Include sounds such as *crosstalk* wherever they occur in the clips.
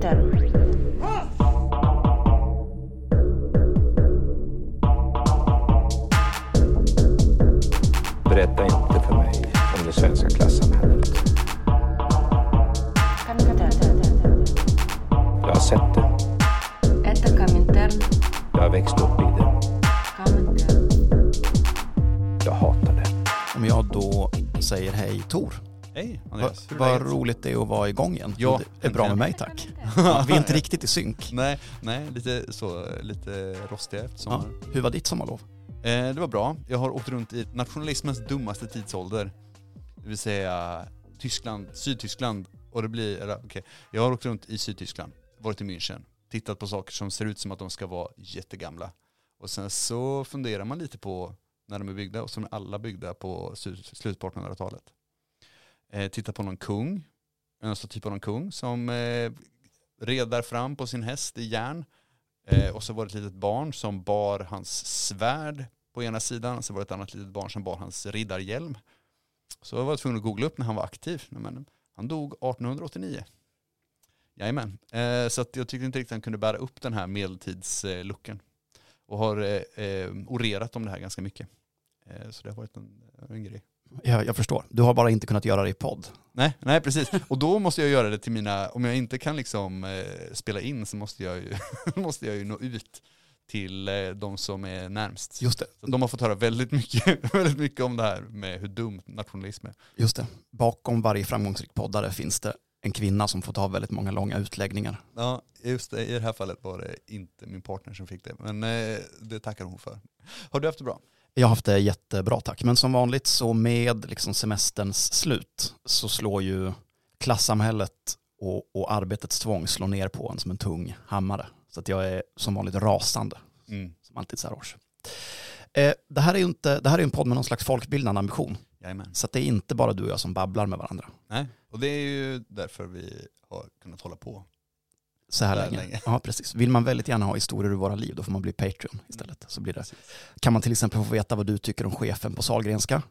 Komintern. Berätta inte för mig om det svenska klassamhället. Jag har sett det. Hej Vad roligt det är att vara igång igen. Ja, det är bra med mig tack. *laughs* Vi är inte riktigt i synk. Nej, nej, lite så, lite rostiga efter Ja. sommaren. Hur var ditt sommarlov? Eh, det var bra. Jag har åkt runt i nationalismens dummaste tidsålder. Det vill säga Tyskland, Sydtyskland. Och det blir, eller, okej. Jag har åkt runt i Sydtyskland, varit i München, tittat på saker som ser ut som att de ska vara jättegamla. Och sen så funderar man lite på när de är byggda och som är alla byggda på slutet på 1800-talet. Eh, titta på någon kung, en staty på någon kung som eh, red där fram på sin häst i järn. Eh, och så var det ett litet barn som bar hans svärd på ena sidan. Så var det ett annat litet barn som bar hans riddarhjälm. Så jag var tvungen att googla upp när han var aktiv. Men han dog 1889. Jajamän. Eh, så att jag tyckte inte riktigt han kunde bära upp den här medeltidslucken. Och har eh, eh, orerat om det här ganska mycket. Eh, så det har varit en, en grej. Jag, jag förstår. Du har bara inte kunnat göra det i podd. Nej, nej precis. Och då måste jag göra det till mina, om jag inte kan liksom eh, spela in så måste jag ju, *laughs* måste jag ju nå ut till eh, de som är närmst. Just det. Så de har fått höra väldigt mycket, *laughs* väldigt mycket om det här med hur dumt nationalism är. Just det. Bakom varje framgångsrik poddare finns det en kvinna som får ta väldigt många långa utläggningar. Ja, just det. I det här fallet var det inte min partner som fick det, men eh, det tackar hon för. Har du haft det bra? Jag har haft det jättebra tack. Men som vanligt så med liksom semesterns slut så slår ju klassamhället och, och arbetets tvång slår ner på en som en tung hammare. Så att jag är som vanligt rasande, Mm. som alltid så här års. Eh, det här är ju inte, det här är en podd med någon slags folkbildande ambition. Jajamän. Så att det är inte bara du och jag som babblar med varandra Nej, och det är ju därför vi har kunnat hålla på. Så här länge. länge. Ja, precis. Vill man väldigt gärna ha historier ur våra liv då får man bli Patreon istället. Så blir det. Kan man till exempel få veta vad du tycker om chefen på Sahlgrenska.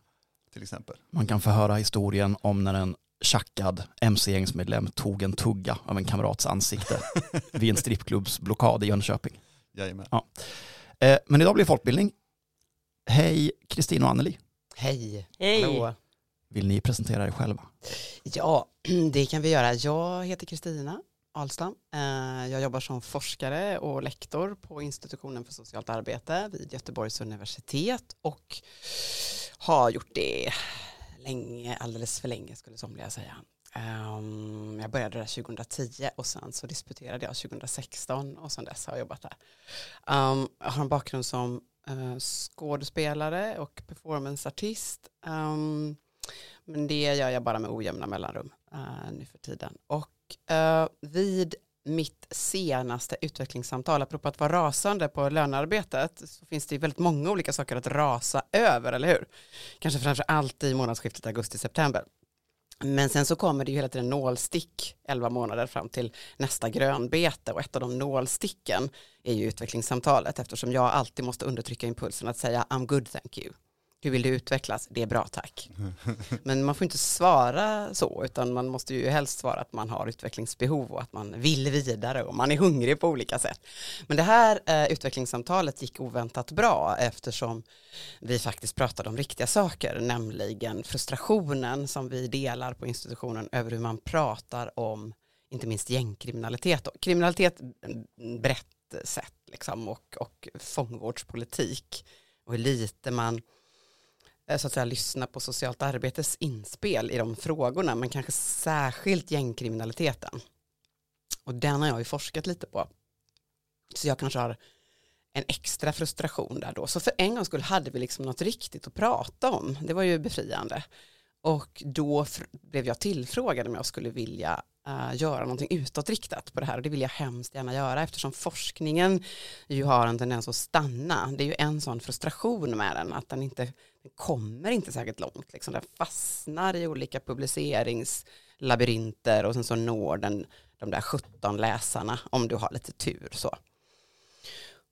Till exempel. Man kan få höra historien om när en tjackad mc-gängsmedlem tog en tugga av en kamrats ansikte *laughs* vid en strippklubbsblockad i Jönköping. Jajamän. Eh, men idag blir det folkbildning. Hej Kristin och Anneli. Hej. Hej. Hallå. Vill ni presentera er själva? Ja, *clears throat* det kan vi göra. Jag heter Kristina Ahlstam. Eh, jag jobbar som forskare och lektor på institutionen för socialt arbete vid Göteborgs universitet och har gjort det länge, alldeles för länge skulle somliga säga. Ehm, jag började där 2010 och sen så disputerade jag 2016 och sen dess har jag jobbat där. Ehm, jag har en bakgrund som eh, skådespelare och performanceartist. Ehm, men det gör jag bara med ojämna mellanrum eh, nu för tiden. Och eh, vid mitt senaste utvecklingssamtal, apropå att vara rasande på lönearbetet, så finns det ju väldigt många olika saker att rasa över, eller hur? Kanske framför allt i månadsskiftet augusti-september. Men sen så kommer det ju hela tiden nålstick 11 månader fram till nästa grönbete och ett av de nålsticken är ju utvecklingssamtalet eftersom jag alltid måste undertrycka impulsen att säga I'm good thank you. Hur vill du utvecklas? Det är bra tack. *laughs* Men man får inte svara så, utan man måste ju helst svara att man har utvecklingsbehov och att man vill vidare och man är hungrig på olika sätt. Men det här eh, utvecklingssamtalet gick oväntat bra eftersom vi faktiskt pratade om riktiga saker, nämligen frustrationen som vi delar på institutionen över hur man pratar om inte minst gängkriminalitet och kriminalitet mm, brett sett liksom, och, och fångvårdspolitik och hur lite man Eh, så att säga lyssna på socialt arbetes inspel i de frågorna, men kanske särskilt gängkriminaliteten. Och den har jag ju forskat lite på. Så jag kanske har en extra frustration där då. Så för en gång skull hade vi liksom något riktigt att prata om. Det var ju befriande. Och då blev jag tillfrågad om jag skulle vilja Eh, göra någonting utåtriktat på det här och det vill jag hemskt gärna göra eftersom forskningen ju har en tendens att stanna. Det är ju en sån frustration med den att den inte den kommer inte särskilt långt. Liksom. Den fastnar i olika publiceringslabyrinter och sen så når den de där 17 läsarna om du har lite tur. så.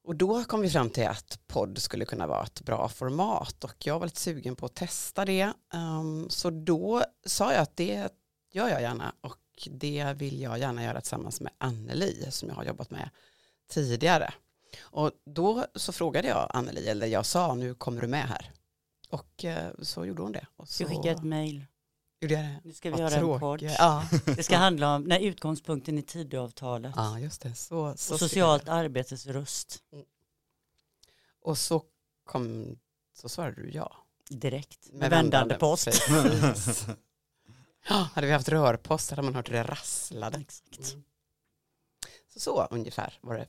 Och då kom vi fram till att podd skulle kunna vara ett bra format och jag var lite sugen på att testa det. Um, så då sa jag att det gör jag gärna och det vill jag gärna göra tillsammans med Anneli som jag har jobbat med tidigare. Och då så frågade jag Anneli, eller jag sa nu kommer du med här. Och eh, så gjorde hon det. Och så Du skickar ett mejl. gjorde jag det. Nu ska vi Vad göra en podd. Ja. Det ska handla om när utgångspunkten i Tidöavtalet. ja, just det. Så, så och socialt arbetes röst Och så kom, så svarade du ja. direkt. Med vändande post. *laughs* *laughs* Hade vi haft rörpost hade man hört det rasslade. Exakt. Mm. Så, så ungefär var det.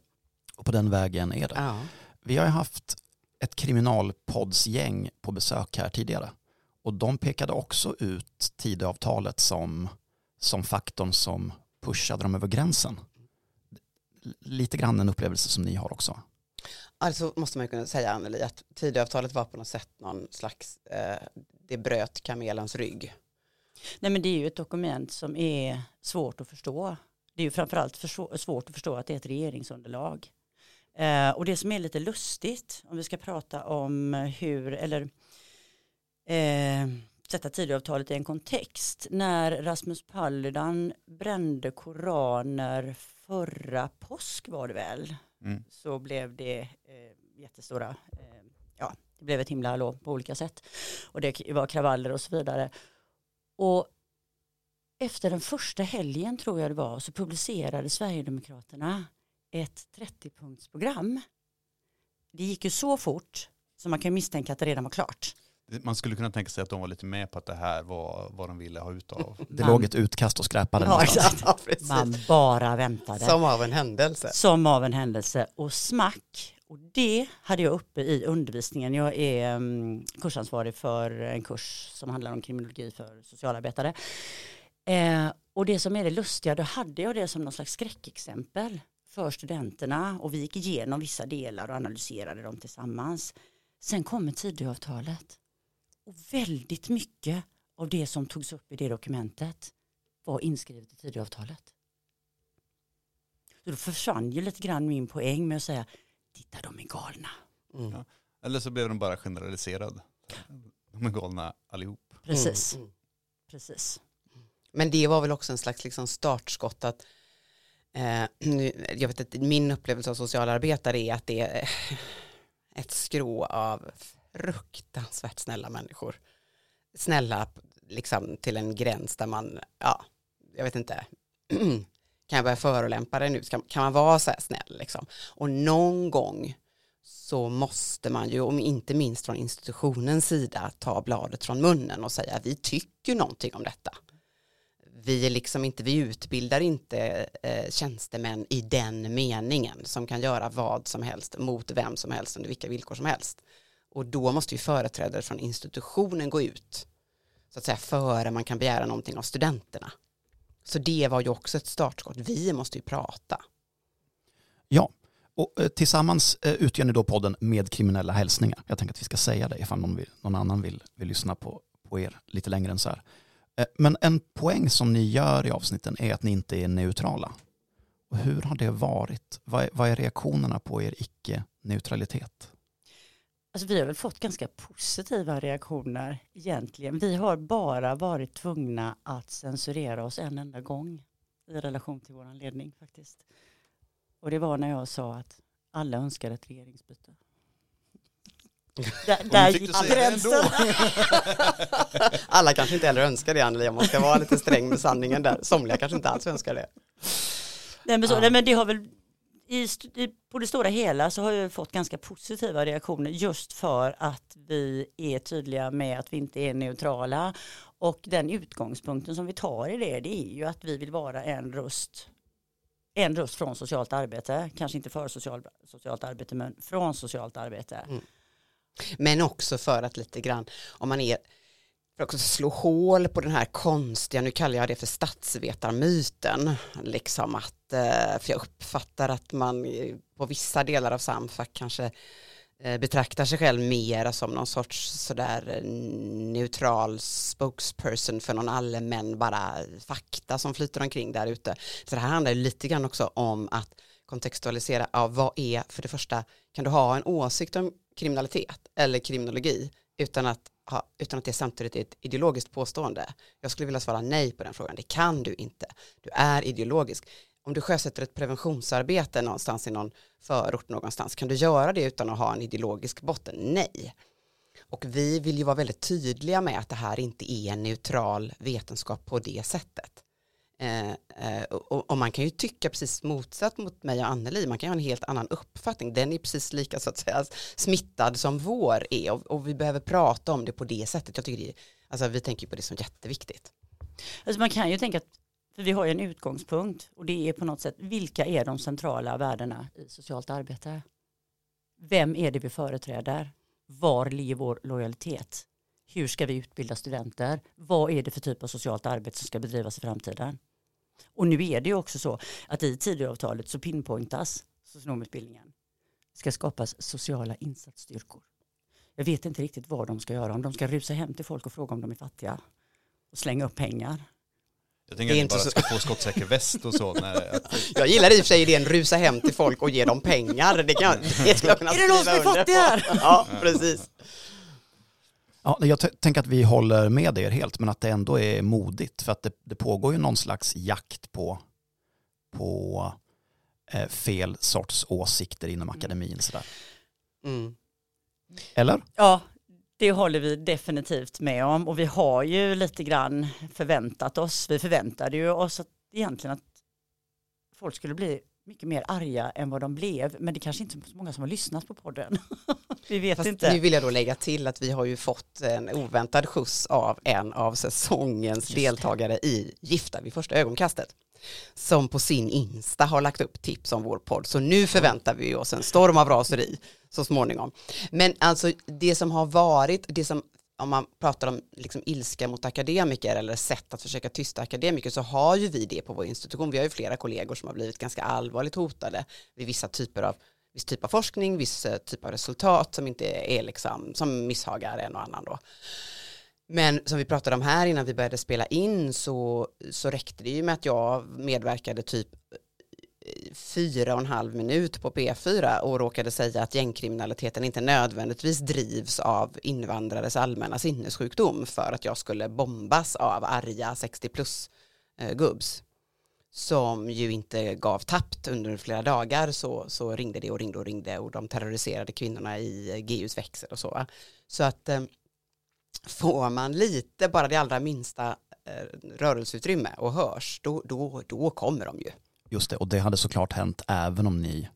Och på den vägen är det. Ja. Vi har ju haft ett kriminalpoddsgäng på besök här tidigare. Och de pekade också ut Tidöavtalet som, som faktorn som pushade dem över gränsen. Lite grann en upplevelse som ni har också. Alltså måste man ju kunna säga Anneli att Tidöavtalet var på något sätt någon slags, eh, det bröt kamelens rygg. Nej men det är ju ett dokument som är svårt att förstå. Det är ju framförallt för svårt att förstå att det är ett regeringsunderlag. Eh, och det som är lite lustigt om vi ska prata om hur, eller eh, sätta Tidöavtalet i en kontext. När Rasmus Paludan brände koraner förra påsk var det väl, Mm. så blev det eh, jättestora, eh, ja det blev ett himla hallå på olika sätt. Och det var kravaller och så vidare. Och efter den första helgen tror jag det var så publicerade Sverigedemokraterna ett 30-punktsprogram. Det gick ju så fort så man kan misstänka att det redan var klart. Man skulle kunna tänka sig att de var lite med på att det här var vad de ville ha ut av. Det Man- låg ett utkast och skräpade Ja, exakt. Ja. Man bara väntade. Som av en händelse. Som av en händelse och smack. Och det hade jag uppe i undervisningen. Jag är um, kursansvarig för en kurs som handlar om kriminologi för socialarbetare. Eh, och det som är det lustiga, då hade jag det som någon slags skräckexempel för studenterna och vi gick igenom vissa delar och analyserade dem tillsammans. Sen kommer Tidöavtalet och väldigt mycket av det som togs upp i det dokumentet var inskrivet i Tidöavtalet. Så då försvann ju lite grann min poäng med att säga titta de är galna. Mm. Ja. Eller så blev de bara generaliserad. De är galna allihop. Precis, Mm, mm. precis. Men det var väl också en slags liksom startskott att eh, jag vet att min upplevelse av socialarbetare är att det är *laughs* ett skrå av fruktansvärt snälla människor. Snälla liksom till en gräns där man, ja, jag vet inte, *clears throat* kan jag börja förolämpa dig nu? Kan, kan man vara så här snäll liksom? Och någon gång så måste man ju, om inte minst från institutionens sida, ta bladet från munnen och säga vi tycker någonting om detta. Vi, är liksom inte, vi utbildar inte eh, tjänstemän i den meningen som kan göra vad som helst mot vem som helst under vilka villkor som helst. Och då måste ju företrädare från institutionen gå ut så att säga före man kan begära någonting av studenterna. Så det var ju också ett startskott. Vi måste ju prata. Ja, och eh, tillsammans eh, utgör ni då podden med kriminella hälsningar. Jag tänker att vi ska säga det ifall någon, vill, någon annan vill, vill lyssna på, på er lite längre än så här. Eh, men en poäng som ni gör i avsnitten är att ni inte är neutrala. Och hur har det varit? Vad är, vad är reaktionerna på er icke-neutralitet? Alltså vi har väl fått ganska positiva reaktioner egentligen. Vi har bara varit tvungna att censurera oss en enda gång i relation till vår ledning faktiskt. Och det var när jag sa att alla önskar ett regeringsbyte. Där, där gick gränsen. Alla kanske inte heller önskar det Anneli, om man ska vara lite sträng med sanningen där. Somliga kanske inte alls önskar det. Nej, men, så, Ja. nej, men det har väl i, i, på det stora hela så har jag fått ganska positiva reaktioner just för att vi är tydliga med att vi inte är neutrala och den utgångspunkten som vi tar i det det är ju att vi vill vara en röst en röst från socialt arbete, kanske inte för social, socialt arbete men från socialt arbete. Mm. Men också för att lite grann, om man är, för att slå hål på den här konstiga, nu kallar jag det för statsvetarmyten, liksom att, eh, för jag uppfattar att man på vissa delar av Samfac kanske eh, betraktar sig själv mer som någon sorts sådär eh, neutral spokesperson för någon allmän bara fakta som flyter omkring där ute. Så det här handlar ju lite grann också om att kontextualisera ja vad är för det första, kan du ha en åsikt om kriminalitet eller kriminologi utan att ha, utan att det samtidigt är ett ideologiskt påstående. Jag skulle vilja svara nej på den frågan. Det kan du inte. Du är ideologisk. Om du sjösätter ett preventionsarbete någonstans i någon förort någonstans, kan du göra det utan att ha en ideologisk botten? Nej. Och vi vill ju vara väldigt tydliga med att det här inte är en neutral vetenskap på det sättet. Eh, eh, och, och man kan ju tycka precis motsatt mot mig och Anneli, man kan ju ha en helt annan uppfattning, den är precis lika så att säga smittad som vår är och, och vi behöver prata om det på det sättet. Jag tycker det, alltså vi tänker på det som jätteviktigt. Alltså man kan ju tänka att för vi har ju en utgångspunkt och det är på något sätt vilka är de centrala värdena i socialt arbete? Vem är det vi företräder? Var ligger vår lojalitet? Hur ska vi utbilda studenter? Vad är det för typ av socialt arbete som ska bedrivas i framtiden? Och nu är det ju också så att i Tidöavtalet så pinpointas socionomutbildningen. Det ska skapas sociala insatsstyrkor. Jag vet inte riktigt vad de ska göra, om de ska rusa hem till folk och fråga om de är fattiga och slänga upp pengar. Jag tänker Det är att inte bara så- ska få skottsäker väst och så. När, *laughs* Jag gillar i och för sig idén rusa hem till folk och ge dem pengar. Det, kan, det skulle jag kunna Är det någon som är fattig här? Ja, precis. Ja, jag tänker att vi håller med er helt, men att det ändå är modigt. För att det, det pågår ju någon slags jakt på, på eh, fel sorts åsikter inom akademin. Sådär. Mm. Eller? Ja, det håller vi definitivt med om och vi har ju lite grann förväntat oss, vi förväntade ju oss att egentligen att folk skulle bli mycket mer arga än vad de blev, men det kanske inte är så många som har lyssnat på podden. *laughs* vi vet Fast inte. nu vill jag då lägga till att vi har ju fått en oväntad skjuts av en av säsongens deltagare i Gifta vid första ögonkastet. Som på sin Insta har lagt upp tips om vår podd. Så nu förväntar vi oss en storm av raseri så småningom. Men alltså det som har varit, det som om man pratar om liksom ilska mot akademiker eller sätt att försöka tysta akademiker så har ju vi det på vår institution. Vi har ju flera kollegor som har blivit ganska allvarligt hotade vid vissa typer av viss typ av forskning, viss eh, typ av resultat som inte är liksom, som misshagar en och annan då. Men som vi pratade om här innan vi började spela in så, så räckte det ju med att jag medverkade typ fyra och en halv minut på P4 och råkade säga att gängkriminaliteten inte nödvändigtvis drivs av invandrares allmänna sinnessjukdom för att jag skulle bombas av arga 60 plus eh, gubbs som ju inte gav tappt under flera dagar så, så ringde det och ringde och ringde och de terroriserade kvinnorna i eh, GUs växel och så. Så att eh, får man lite, bara det allra minsta eh, rörelseutrymme och hörs, då, då, då kommer de ju. Just det, och det hade såklart hänt även om ni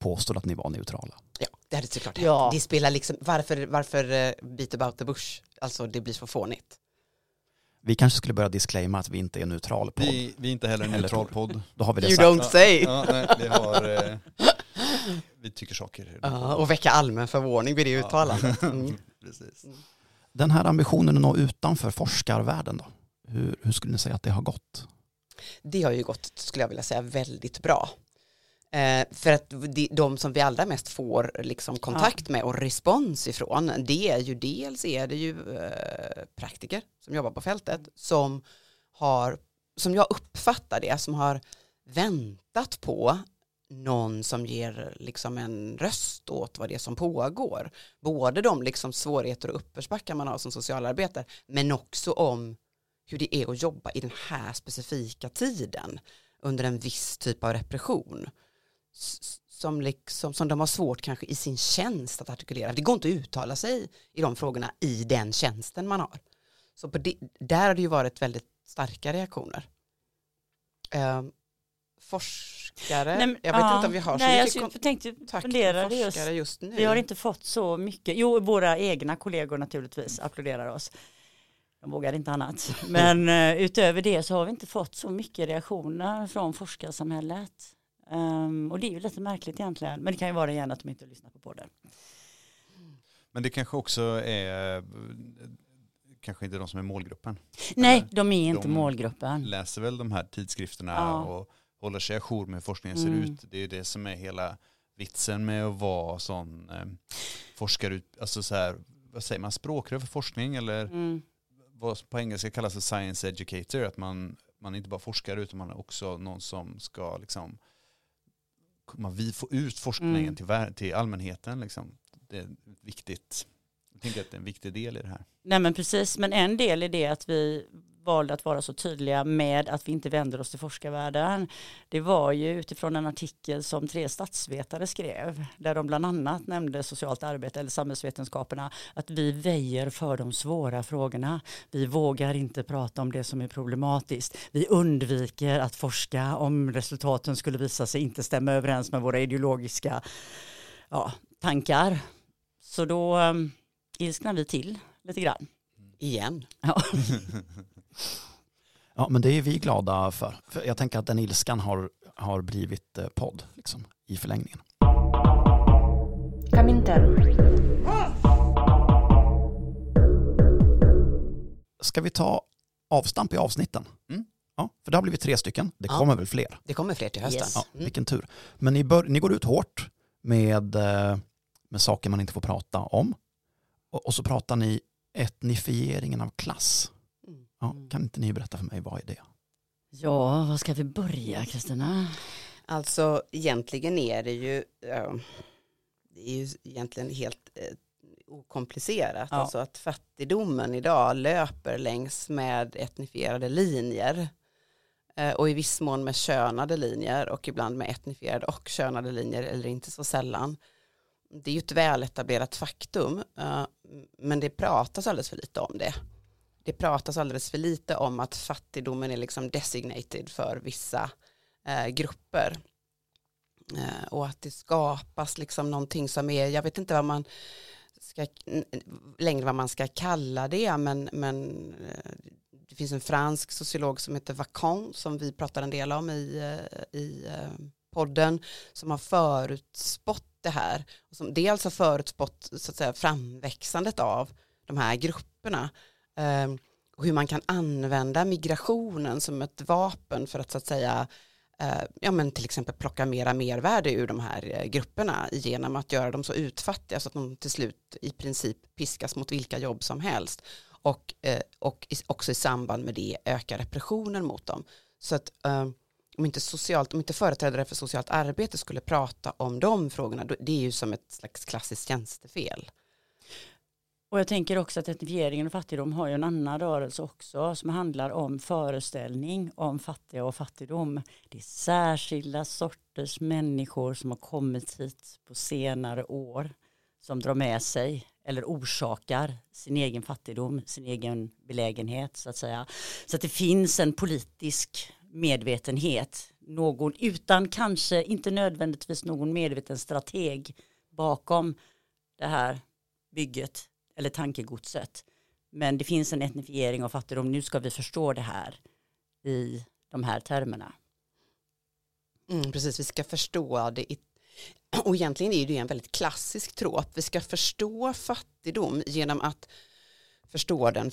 påstod att ni var neutrala. Ja, det hade såklart hänt. Ja. Det spelar liksom, varför, varför eh, beat about the bush? Alltså det blir så fånigt. Vi kanske skulle börja disclaima att vi inte är en neutral podd. vi, vi är inte heller en neutral Tor. podd. Då har vi det You sagt. don't say. Ja, nej, vi har... Eh, vi tycker saker. *laughs* Ja, och väcka allmän förvåning vid det Ja. uttalandet. *laughs* Mm. Precis. Den här ambitionen att nå utanför forskarvärlden då? Hur, hur skulle ni säga att det har gått? Det har ju gått, skulle jag vilja säga, väldigt bra. Eh, för att de, de som vi allra mest får liksom kontakt med och respons ifrån, det är ju dels är det ju eh, praktiker som jobbar på fältet som har, som jag uppfattar det, som har väntat på någon som ger liksom en röst åt vad det är som pågår. Både de liksom svårigheter och uppförsbackar man har som socialarbetare, men också om hur det är att jobba i den här specifika tiden under en viss typ av repression som, liksom, som de har svårt kanske i sin tjänst att artikulera. Det går inte att uttala sig i de frågorna i den tjänsten man har. Så på det, där har det ju varit väldigt starka reaktioner. Eh, forskare, Nej, men- jag vet ja, inte om vi har så nej, mycket jag tänkte kontakt med det just. forskare just nu. Vi har inte fått så mycket, jo våra egna kollegor naturligtvis applåderar oss. De vågar inte annat. Men *laughs* eh, utöver det så har vi inte fått så mycket reaktioner från forskarsamhället. Ehm, och det är ju lite märkligt egentligen. Men det kan ju vara igen att de inte lyssnar på podden. Men det kanske också är eh, kanske inte de som är målgruppen. Nej, de är inte de- målgruppen. Läser väl de här tidskrifterna Ja. och håller sig ajour med hur forskningen ser Mm. ut. Det är det som är hela vitsen med att vara sån eh, forskare, alltså så här, vad säger man, språkrör för forskning eller Mm. Vad på engelska kallas för science educator, att man, man inte bara forskare utan man är också någon som ska liksom man vi får ut forskningen Mm. till, till allmänheten. Liksom. Det är viktigt, jag tänker att det är en viktig del i det här. Nej men precis, men en del i det att vi valde att vara så tydliga med att vi inte vänder oss till forskarvärlden. Det var ju utifrån en artikel som tre statsvetare skrev, där de bland annat nämnde socialt arbete eller samhällsvetenskaperna, att vi väjer för de svåra frågorna. Vi vågar inte prata om det som är problematiskt. Vi undviker att forska om resultaten skulle visa sig inte stämma överens med våra ideologiska ja, tankar. Så då ehm, ilsknar vi till lite grann. Igen. Ja. *laughs* Ja, men det är vi glada för. för jag tänker att den ilskan har, har blivit eh, podd liksom, i förlängningen. Ska vi ta avstamp i avsnitten? Mm. Ja, för det har blivit tre stycken. Det Ja. kommer väl fler? Det kommer fler till hösten. Yes. Ja, Mm. vilken tur. Men ni, bör, ni går ut hårt med, eh, med saker man inte får prata om. Och, och så pratar ni etnifieringen av klass. Mm. Ja, kan inte ni berätta för mig, vad är det? Ja, vad ska vi börja Kristina? Alltså egentligen är det ju, ja, det är ju egentligen helt eh, okomplicerat. Ja. Alltså att fattigdomen idag löper längs med etnifierade linjer. Eh, och i viss mån med könade linjer och ibland med etnifierade och könade linjer eller inte så sällan. Det är ju ett väletablerat faktum eh, men det pratas alldeles för lite om det. Det pratas alldeles för lite om att fattigdomen är liksom designated för vissa eh, grupper. Eh, och att det skapas liksom någonting som är, jag vet inte vad man ska, längre vad man ska kalla det, men, men eh, det finns en fransk sociolog som heter Vacan som vi pratar en del om i, eh, i eh, podden som har förutspått det här. Och som dels har förutspått så att säga, framväxandet av de här grupperna eh, och hur man kan använda migrationen som ett vapen för att så att säga eh, ja, men till exempel plocka mera mervärde ur de här eh, grupperna genom att göra dem så utfattiga så att de till slut i princip piskas mot vilka jobb som helst och, eh, och i, också i samband med det öka repressionen mot dem. Så att ehm, om inte, socialt, om inte företrädare för socialt arbete skulle prata om de frågorna, då, det är ju som ett slags klassiskt tjänstefel. Och jag tänker också att etnifieringen och fattigdom har ju en annan rörelse också som handlar om föreställning om fattiga och fattigdom. Det är särskilda sorters människor som har kommit hit på senare år som drar med sig eller orsakar sin egen fattigdom, sin egen belägenhet så att säga. Så att det finns en politisk medvetenhet, någon utan kanske inte nödvändigtvis någon medveten strateg bakom det här bygget eller tankegodset. Men det finns en etnifiering av fattigdom. Nu ska vi förstå det här i de här termerna. Mm, precis, vi ska förstå det. I, *clears throat* och egentligen är det ju en väldigt klassisk tråp. Vi ska förstå fattigdom genom att förstå den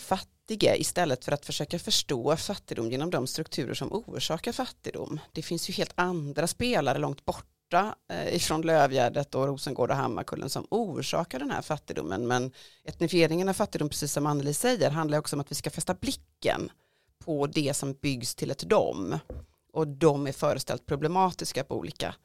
fattiga istället för att försöka förstå fattigdom genom de strukturer som orsakar fattigdom. Det finns ju helt andra spelare långt borta eh, ifrån Lövgärdet och Rosengård och Hammarkullen som orsakar den här fattigdomen. Men etnifieringen av fattigdom, precis som Anneli säger, handlar också om att vi ska fästa blicken på det som byggs till ett dom. Och de är föreställt problematiska på olika,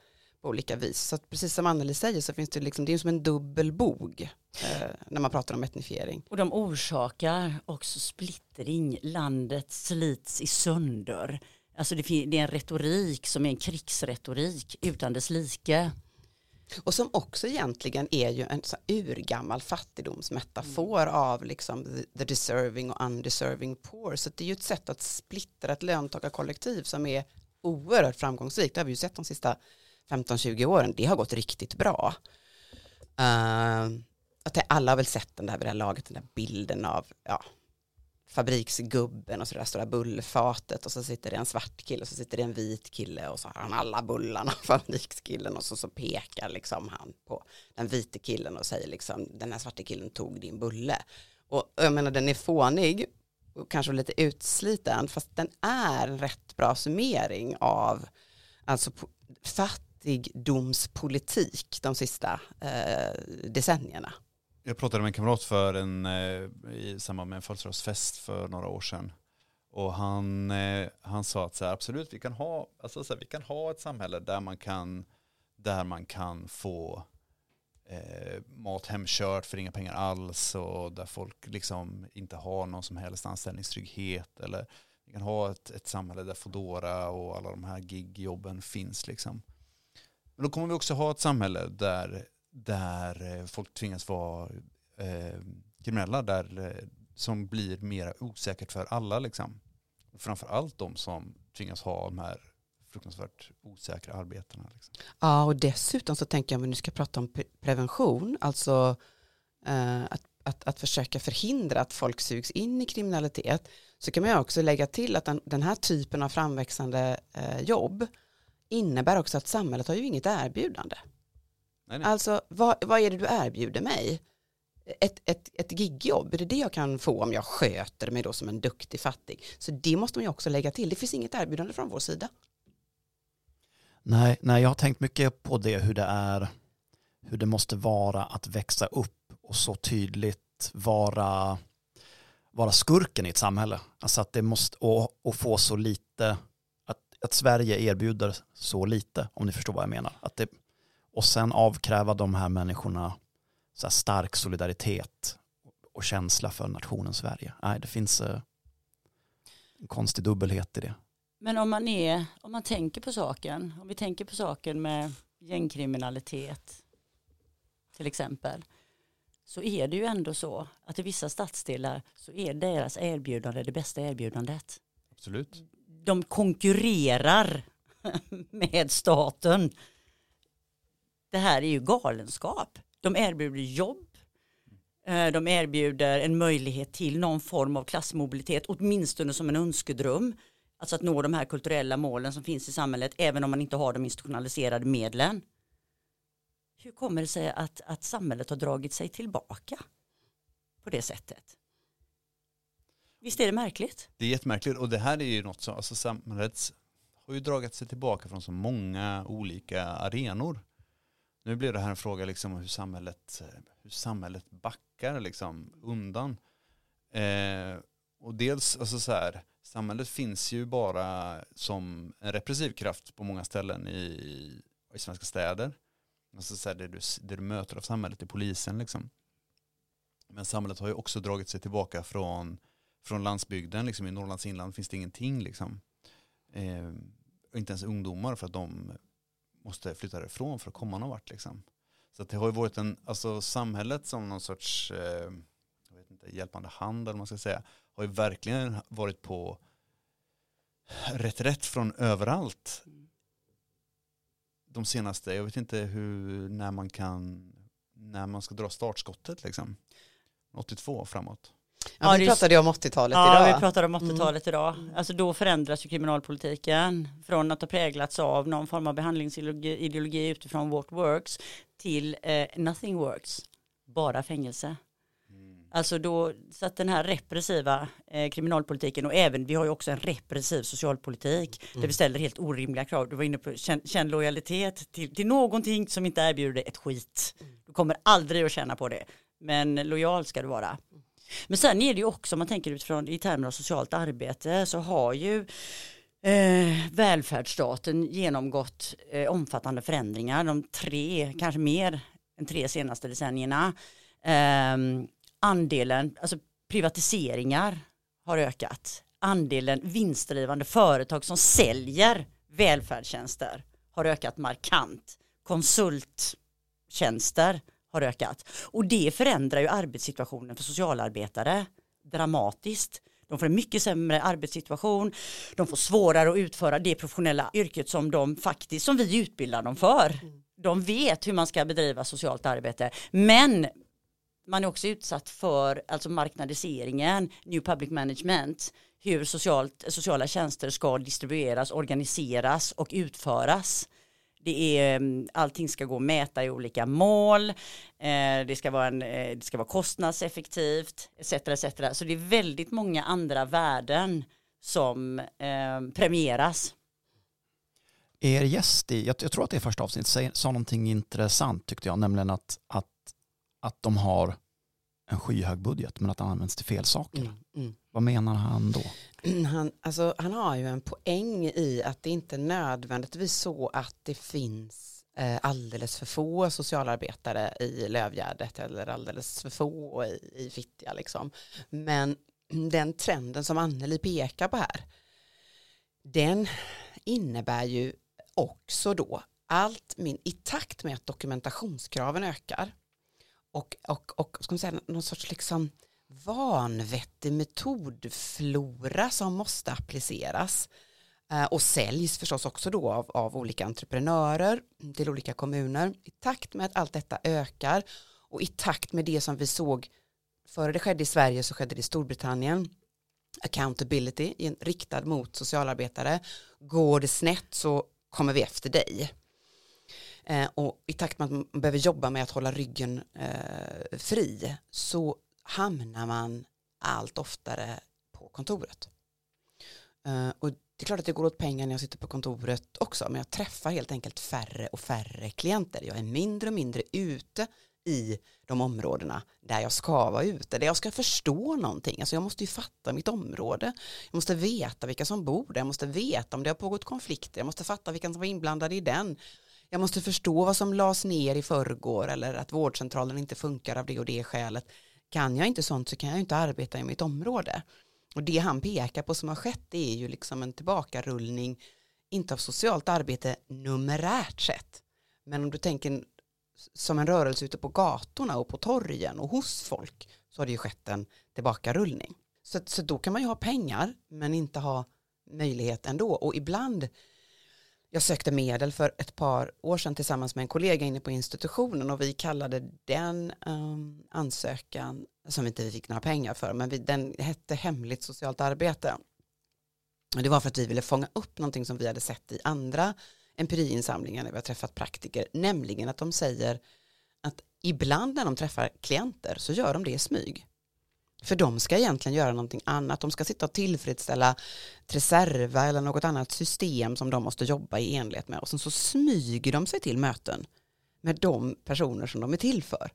på olika vis. Så precis som Anneli säger så finns det liksom, det är som en dubbel bog eh, när man pratar om etnifiering. Och de orsakar också splittring. Landet slits i sönder. Alltså det, det är en retorik som är en krigsretorik utan dess like. Och som också egentligen är ju en så urgammal fattigdomsmetafor av liksom the- the deserving och undeserving poor. Så det är ju ett sätt att splittra ett löntagarkollektiv som är oerhört framgångsrikt. Det har vi ju sett de sista 15-20 åren. Det har gått riktigt bra. Uh, att alla har väl sett den där vid det här laget, den där bilden av ja, fabriksgubben och så det där stora bullfatet och så sitter det en svart kille och så sitter det en vit kille och så har han alla bullarna *laughs* fabrikskillen och så, så pekar liksom han på den vite killen och säger liksom den här svarte killen tog din bulle och jag menar den är fånig och kanske lite utsliten fast den är en rätt bra summering av alltså fatt fattigdomspolitik de sista eh, decennierna. Jag pratade med en kamrat för en, eh, i samband med en födelsedagsfest för några år sedan. Och han, eh, han sa att så här, absolut, vi kan, ha, alltså så här, vi kan ha ett samhälle där man kan, där man kan få eh, mat hemkört för inga pengar alls och där folk liksom inte har någon som helst anställningstrygghet eller vi kan ha ett, ett samhälle där Foodora och alla de här gigjobben finns liksom. Men då kommer vi också ha ett samhälle där, där eh, folk tvingas vara eh, kriminella, där, eh, som blir mer osäkert för alla liksom. Framförallt de som tvingas ha de här fruktansvärt osäkra arbetena. Liksom. Ja, och dessutom så tänker jag om vi nu ska prata om prevention, alltså eh, att, att, att försöka förhindra att folk sugs in i kriminalitet, så kan man ju också lägga till att den, den här typen av framväxande eh, jobb innebär också att samhället har ju inget erbjudande. Nej, nej. Alltså, vad, vad är det du erbjuder mig? Ett, ett, ett gigjobb, är det det jag kan få om jag sköter mig då som en duktig fattig? Så det måste man ju också lägga till. Det finns inget erbjudande från vår sida. Nej, nej, jag har tänkt mycket på det, hur det är, hur det måste vara att växa upp och så tydligt vara, vara skurken i ett samhälle. Alltså att det måste, och, och få så lite, att, Sverige erbjuder så lite, om ni förstår vad jag menar. Att det, och sen avkräva de här människorna så här stark solidaritet och känsla för nationen Sverige. Nej, det finns eh, en konstig dubbelhet i det. Men om man, är, om man tänker på saken, om vi tänker på saken med gängkriminalitet till exempel, så är det ju ändå så att i vissa stadsdelar så är deras erbjudande det bästa erbjudandet. Absolut. De konkurrerar *laughs* med staten. Det här är ju galenskap. De erbjuder jobb, eh, de erbjuder en möjlighet till någon form av klassmobilitet, åtminstone som en önskedröm. Alltså att nå de här kulturella målen som finns i samhället, även om man inte har de institutionaliserade medlen. Hur kommer det sig att, att samhället har dragit sig tillbaka på det sättet? Visst är det märkligt? Det är jättemärkligt och det här är ju något som, alltså samhället har ju dragit sig tillbaka från så många olika arenor. Nu blir det här en fråga liksom hur samhället, hur samhället backar liksom undan. Eh, och dels, alltså så här, samhället finns ju bara som en repressiv kraft på många ställen i, i svenska städer. Alltså så här, det, du, det du möter av samhället är polisen liksom. Men samhället har ju också dragit sig tillbaka från från landsbygden, liksom i Norrlands inland finns det ingenting liksom. Eh, inte ens ungdomar för att de måste flytta därifrån för att komma någon vart liksom. Så att det har ju varit en, alltså samhället som någon sorts, eh, jag vet inte, hjälpande hand eller man ska säga, har ju verkligen varit på reträtt från överallt. De senaste, jag vet inte hur, när man kan, när man ska dra startskottet liksom. 82 framåt. Ja, Ja, vi pratade ju om 80-talet Ja, idag. vi pratar om 80-talet idag. Alltså då förändras ju kriminalpolitiken från att ha präglats av någon form av behandlingsideologi ideologi utifrån what works till eh, nothing works, bara fängelse. Alltså då, så att den här repressiva eh, kriminalpolitiken och även, vi har ju också en repressiv socialpolitik där vi ställer helt orimliga krav. Du var inne på känn, känn lojalitet till, till någonting som inte erbjuder ett skit. Du kommer aldrig att känna på det, men lojal ska du vara. Men sen är det ju också, om man tänker utifrån i termer av socialt arbete, så har ju eh, välfärdsstaten genomgått eh, omfattande förändringar de tre, kanske mer än tre senaste decennierna. Eh, andelen, alltså privatiseringar har ökat. Andelen vinstdrivande företag som säljer välfärdstjänster har ökat markant. Konsulttjänster har ökat. Och det förändrar ju arbetssituationen för socialarbetare dramatiskt. De får en mycket sämre arbetssituation, de får svårare att utföra det professionella yrket som de faktiskt, som vi utbildar dem för. De vet hur man ska bedriva socialt arbete, men man är också utsatt för alltså marknadiseringen, new public management, hur socialt, sociala tjänster ska distribueras, organiseras och utföras. Det är, mm, allting ska gå att mäta i olika mål, eh, det, ska vara en, eh, det ska vara kostnadseffektivt, etc. etc. Så det är väldigt många andra värden som eh, premieras. Er gäst i, jag, jag tror att det är första avsnittet, sa någonting intressant tyckte jag, nämligen att, att, att de har en skyhög budget men att den används till fel saker. Mm, mm. Vad menar han då? *clears throat* Han, alltså, han har ju en poäng i att det inte är nödvändigtvis så att det finns eh, alldeles för få socialarbetare i Lövgärdet eller alldeles för få i, i Fittja liksom. Men *clears throat* den trenden som Anneli pekar på här, den innebär ju också då allt min, i takt med att dokumentationskraven ökar och, och, och ska man säga, någon sorts liksom vanvettig metodflora som måste appliceras eh, och säljs förstås också då av, av olika entreprenörer till olika kommuner. I takt med att allt detta ökar och i takt med det som vi såg före det skedde i Sverige så skedde det i Storbritannien. Accountability riktad mot socialarbetare. Går det snett så kommer vi efter dig eh, och i takt med att man behöver jobba med att hålla ryggen eh, fri så hamnar man allt oftare på kontoret eh, och det är klart att det går åt pengar när jag sitter på kontoret också men jag träffar helt enkelt färre och färre klienter jag är mindre och mindre ute i de områdena där jag ska vara ute, där jag ska förstå någonting. Alltså jag måste ju fatta mitt område. Jag måste veta vilka som bor där, jag måste veta om det har pågått konflikter, jag måste fatta vilka som var inblandade i den. Jag måste förstå vad som lades ner i förrgår eller att vårdcentralen inte funkar av det och det skälet. Kan jag inte sånt så kan jag inte arbeta i mitt område. Och det han pekar på som har skett det är ju liksom en tillbakarullning, inte av socialt arbete numerärt sett, men om du tänker som en rörelse ute på gatorna och på torgen och hos folk så har det ju skett en tillbakarullning. Så, så då kan man ju ha pengar men inte ha möjlighet ändå och ibland jag sökte medel för ett par år sedan tillsammans med en kollega inne på institutionen och vi kallade den um, ansökan som vi inte fick några pengar för men vi, den hette hemligt socialt arbete. Och det var för att vi ville fånga upp någonting som vi hade sett i andra empiriinsamlingar när vi har träffat praktiker, nämligen att de säger att ibland när de träffar klienter så gör de det i smyg. För de ska egentligen göra någonting annat, de ska sitta och tillfredsställa Treserva eller något annat system som de måste jobba i enlighet med. Och sen så smyger de sig till möten med de personer som de är till för.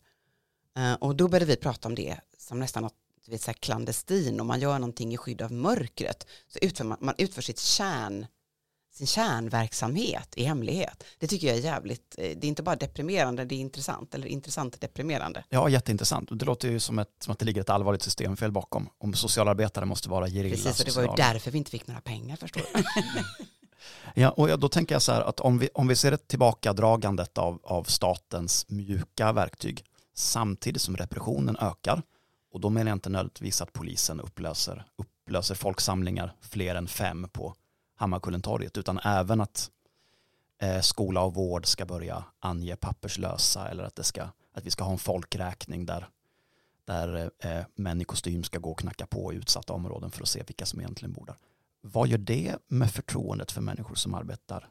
Eh, och då började vi prata om det som nästan något vet, så här klandestin, om man gör någonting i skydd av mörkret så utför man, man utför sitt kärn sin kärnverksamhet i hemlighet. Det tycker jag är jävligt, eh, det är inte bara deprimerande, det är intressant, eller intressant deprimerande. Ja, jätteintressant. Det låter ju som, ett, som att det ligger ett allvarligt systemfel bakom. Om socialarbetare måste vara gerilla Precis, och det var ju därför vi inte fick några pengar förstår du. *laughs* Ja, och då tänker jag så här att om vi, om vi ser ett tillbakadragandet av, av statens mjuka verktyg samtidigt som repressionen ökar och då menar jag inte nödvändigtvis att polisen upplöser, upplöser folksamlingar fler än fem på Hammarkullentorget utan även att eh, skola och vård ska börja ange papperslösa eller att, det ska, att vi ska ha en folkräkning där, där eh, män i kostym ska gå och knacka på i utsatta områden för att se vilka som egentligen bor där. Vad gör det med förtroendet för människor som arbetar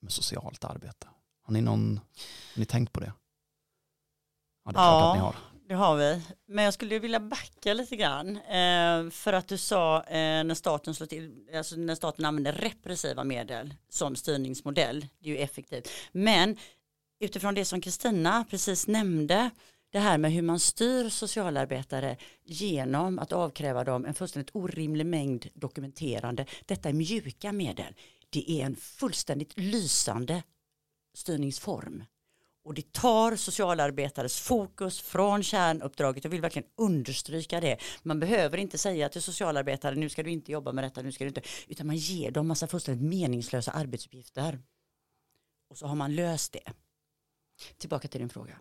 med socialt arbete? Har ni, någon, har ni tänkt på det? Ja, det är klart Ja. att ni har. Det har vi. Men jag skulle vilja backa lite grann. Eh, för att du sa eh, när, staten slår till, alltså när staten använder repressiva medel som styrningsmodell. Det är ju effektivt. Men utifrån det som Kristina precis nämnde. Det här med hur man styr socialarbetare genom att avkräva dem en fullständigt orimlig mängd dokumenterande. Detta är mjuka medel. Det är en fullständigt lysande styrningsform. Och det tar socialarbetares fokus från kärnuppdraget. Jag vill verkligen understryka det. Man behöver inte säga till socialarbetare nu ska du inte jobba med detta, nu ska du inte. Utan man ger dem massa fullständigt meningslösa arbetsuppgifter. Och så har man löst det. Tillbaka till din fråga.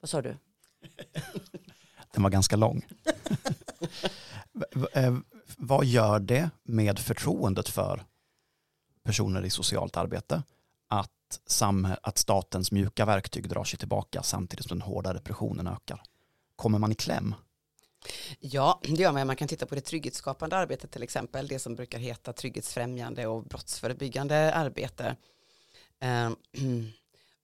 Vad sa du? *laughs* Den var ganska lång. *laughs* Eh, Vad gör det med förtroendet för personer i socialt arbete att, att statens mjuka verktyg drar sig tillbaka samtidigt som den hårda repressionen ökar? Kommer man i kläm? Ja, det gör man. Man kan titta på det trygghetsskapande arbetet till exempel, det som brukar heta trygghetsfrämjande och brottsförebyggande arbete. Ehm, *clears throat*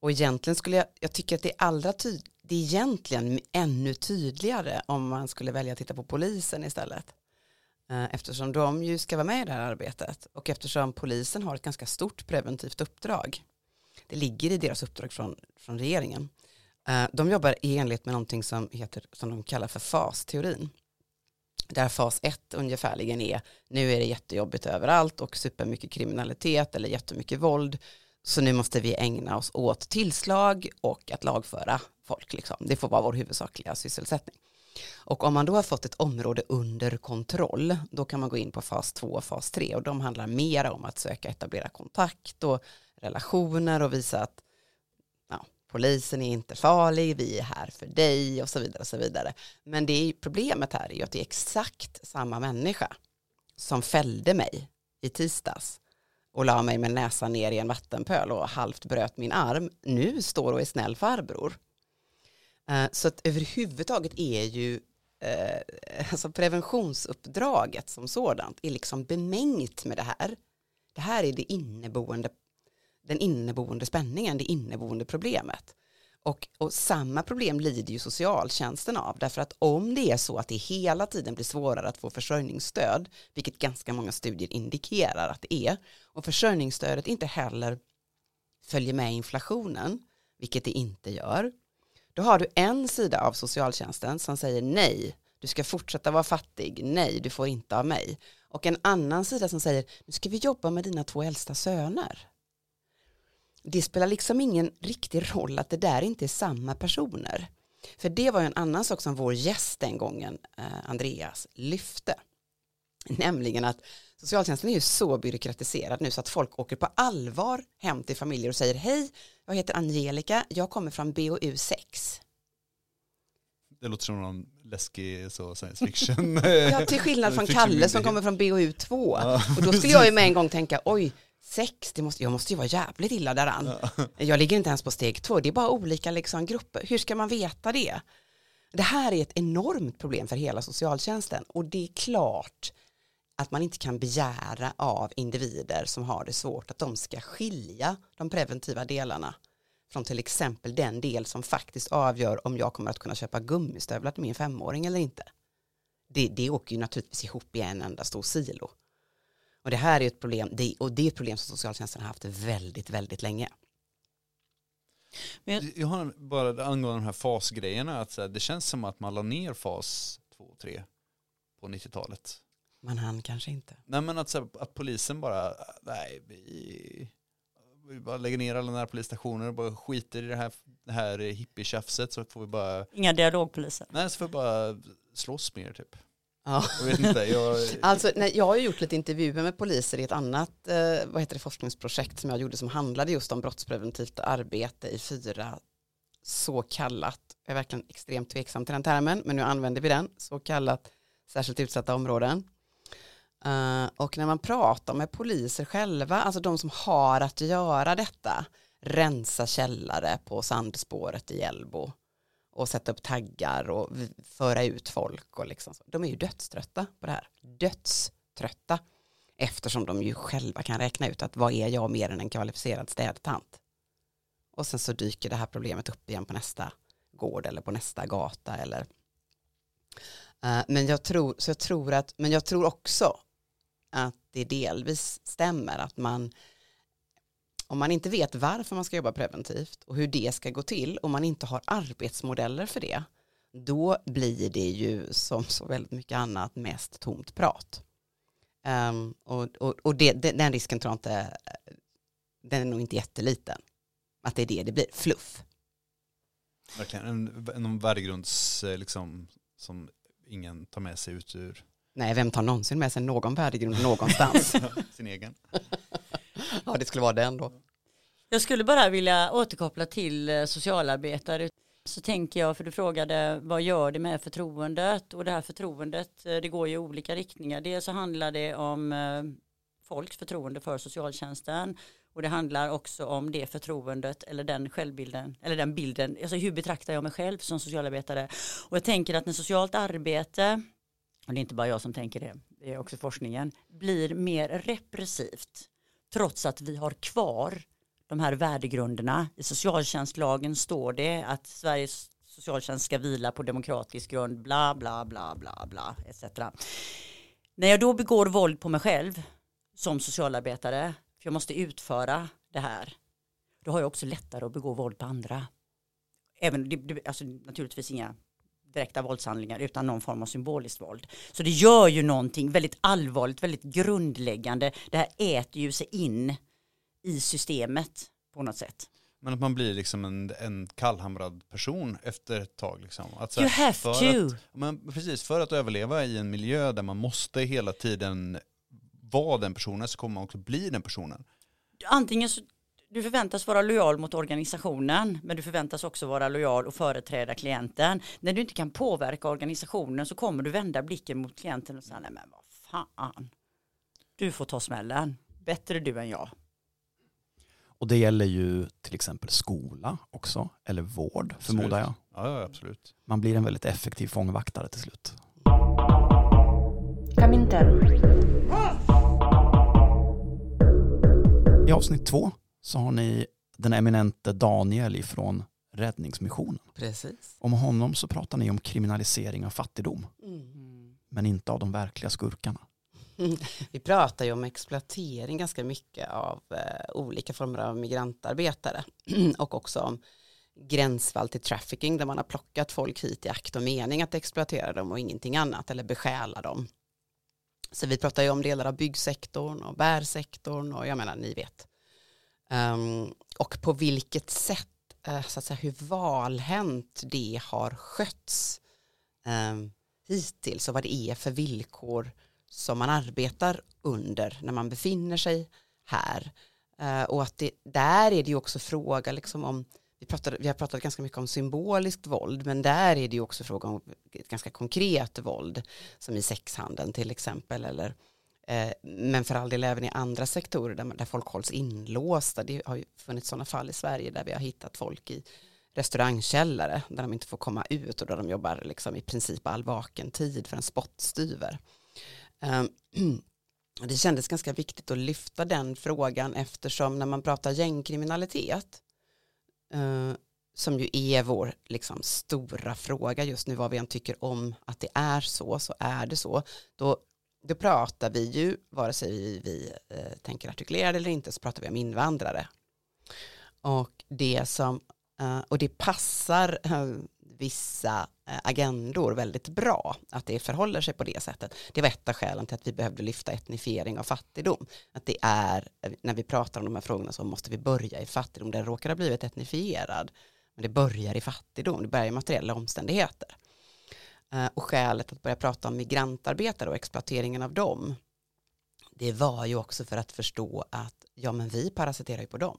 och egentligen skulle jag, jag tycker att det är allra tyd, det är egentligen ännu tydligare om man skulle välja att titta på polisen istället. Ehm, eftersom de ju ska vara med i det här arbetet och eftersom polisen har ett ganska stort preventivt uppdrag. Det ligger i deras uppdrag från, från regeringen. Eh, de jobbar i enlighet med någonting som, heter, som de kallar för FAS-teorin. Där fas 1 ungefärligen är, nu är det jättejobbigt överallt och supermycket kriminalitet eller jättemycket våld. Så nu måste vi ägna oss åt tillslag och att lagföra folk. Liksom. Det får vara vår huvudsakliga sysselsättning. Och om man då har fått ett område under kontroll, då kan man gå in på fas 2 och fas 3 och de handlar mer om att söka etablera kontakt och relationer och visa att ja, polisen är inte farlig, vi är här för dig och så vidare. Och så vidare. Men det är, problemet här är ju att det är exakt samma människa som fällde mig i tisdags och la mig med näsan ner i en vattenpöl och halvt bröt min arm, nu står och är snäll farbror. Eh, så att överhuvudtaget är ju eh, alltså preventionsuppdraget som sådant är liksom bemängt med det här. Det här är det inneboende, den inneboende spänningen, det inneboende problemet. Och, och samma problem lider ju socialtjänsten av, därför att om det är så att det hela tiden blir svårare att få försörjningsstöd, vilket ganska många studier indikerar att det är, och försörjningsstödet inte heller följer med inflationen, vilket det inte gör, då har du en sida av socialtjänsten som säger nej, du ska fortsätta vara fattig, nej, du får inte av mig. Och en annan sida som säger, nu ska vi jobba med dina två äldsta söner. Det spelar liksom ingen riktig roll att det där inte är samma personer. För det var ju en annan sak som vår gäst den gången, eh, Andreas, lyfte. Nämligen att socialtjänsten är ju så byråkratiserad nu så att folk åker på allvar hem till familjer och säger hej, jag heter Angelica, jag kommer från BOU 6. Det låter som någon läskig så, science *laughs* fiction. Ja, till skillnad från *laughs* Kalle som kommer från BOU 2. Ja, Och då skulle jag ju med en gång tänka, oj, sex, det måste, jag måste ju vara jävligt illa däran. *laughs* Jag ligger inte ens på steg två, det är bara olika liksom, grupper. Hur ska man veta det? Det här är ett enormt problem för hela socialtjänsten och det är klart att man inte kan begära av individer som har det svårt att de ska skilja de preventiva delarna från till exempel den del som faktiskt avgör om jag kommer att kunna köpa gummistövlar till min femåring eller inte. Det, det åker ju naturligtvis ihop i en enda stor silo. Och det här är ett problem, det, och det är ett problem som socialtjänsten har haft väldigt, väldigt länge. Men jag, Jag har bara angående de här fasgrejerna, att så här, det känns som att man la ner fas 2 och 3 på 90-talet. Men han kanske inte. Nej men att, så här, att polisen bara, nej vi, vi bara lägger ner alla närpolisstationer och bara skiter i det här, det här hippietjafset så får vi bara, inga dialogpoliser. nej så får vi bara slåss mer typ. Ja. Jag vet inte, jag, Alltså, nej, jag har gjort lite intervjuer med poliser i ett annat eh, vad heter det, forskningsprojekt som jag gjorde som handlade just om brottspreventivt arbete i fyra så kallat, jag är verkligen extremt tveksam till den termen, men nu använder vi den, så kallat särskilt utsatta områden. Eh, och när man pratar med poliser själva, alltså de som har att göra detta, rensa källare på sandspåret i Hjällbo och sätta upp taggar och föra ut folk och liksom så. De är ju dödströtta på det här. Dödströtta. Eftersom de ju själva kan räkna ut att vad är jag mer än en kvalificerad städtant. Och sen så dyker det här problemet upp igen på nästa gård eller på nästa gata eller eh, men jag tror, så jag tror att, men jag tror också att det delvis stämmer att man om man inte vet varför man ska jobba preventivt och hur det ska gå till, om man inte har arbetsmodeller för det, då blir det ju som så väldigt mycket annat mest tomt prat. Ehm, och och, och det, det, den risken tror jag inte, den är nog inte jätteliten. Att det är det det blir, fluff. verkligen en, en värdegrunds eh, liksom, som ingen tar med sig ut ur Nej, vem tar någonsin med sig någon värdegrund någonstans? *laughs* sin egen ja, det skulle vara den då. Jag skulle bara vilja återkoppla till eh, socialarbetare. Så tänker jag, för du frågade vad gör det med förtroendet? Och det här förtroendet, eh, det går ju i olika riktningar. Dels så handlar det om eh, folks förtroende för socialtjänsten. Och det handlar också om det förtroendet eller den självbilden, eller den bilden, alltså hur betraktar jag mig själv som socialarbetare? Och jag tänker att när socialt arbete, och det är inte bara jag som tänker det, det är också forskningen, blir mer repressivt, trots att vi har kvar de här värdegrunderna. I socialtjänstlagen står det att Sveriges socialtjänst ska vila på demokratisk grund, bla bla bla bla bla etc. När jag då begår våld på mig själv som socialarbetare, för jag måste utföra det här, då har jag också lättare att begå våld på andra. Även, det, det, alltså naturligtvis inga direkta våldshandlingar utan någon form av symboliskt våld. Så det gör ju någonting väldigt allvarligt, väldigt grundläggande. Det här äter ju sig in i systemet på något sätt. Men att man blir liksom en, en kallhamrad person efter ett tag. Liksom. Att You här, have to. Att, men precis, för att överleva i en miljö där man måste hela tiden vara den personen så kommer man också bli den personen. Antingen så, du förväntas vara lojal mot organisationen men du förväntas också vara lojal och företräda klienten. När du inte kan påverka organisationen så kommer du vända blicken mot klienten och säga nej men vad fan. Du får ta smällen. Bättre du än jag. Och det gäller ju till exempel skola också, eller vård förmodar jag. Ja, ja absolut. Man blir en väldigt effektiv fångvaktare till slut. I avsnitt två så har ni den eminente Daniel ifrån Räddningsmissionen. Precis. Om honom så pratar ni om kriminalisering av fattigdom, Mm. men inte av de verkliga skurkarna. *laughs* Vi pratar ju om exploatering ganska mycket av eh, olika former av migrantarbetare *clears throat* och också om gränsfall till trafficking där man har plockat folk hit i akt och mening att exploatera dem och ingenting annat eller besjäla dem. Så vi pratar ju om delar av byggsektorn och bärsektorn och jag menar ni vet. Um, och på vilket sätt, uh, så att säga, hur valhänt det har skötts um, hittills och vad det är för villkor som man arbetar under när man befinner sig här. Uh, och att det, där är det ju också fråga liksom om, vi, pratade, vi har pratat ganska mycket om symboliskt våld, men där är det ju också fråga om ganska konkret våld, som i sexhandeln till exempel, eller Eh, men för all del även i andra sektorer där, där folk hålls inlåsta. Det har ju funnits sådana fall i Sverige där vi har hittat folk i restaurangkällare där de inte får komma ut och där de jobbar liksom i princip all vaken tid för en spottstyver. Ehm, *clears throat* det kändes ganska viktigt att lyfta den frågan eftersom när man pratar gängkriminalitet eh, som ju är vår liksom, stora fråga just nu vad vi än tycker om att det är så så är det så då, då pratar vi ju vare sig vi, vi eh, tänker artikulerade eller inte så pratar vi om invandrare och det som eh, och det passar eh, vissa eh, agendor väldigt bra att det förhåller sig på det sättet. Det var ett av skälen till att vi behövde lyfta etnifiering av fattigdom. Att det är, när vi pratar om de här frågorna så måste vi börja i fattigdom. Den råkar ha blivit etnifierad, men det börjar i fattigdom, det börjar i materiella omständigheter. Eh, och skälet att börja prata om migrantarbetare och exploateringen av dem, det var ju också för att förstå att ja men vi parasiterar ju på dem.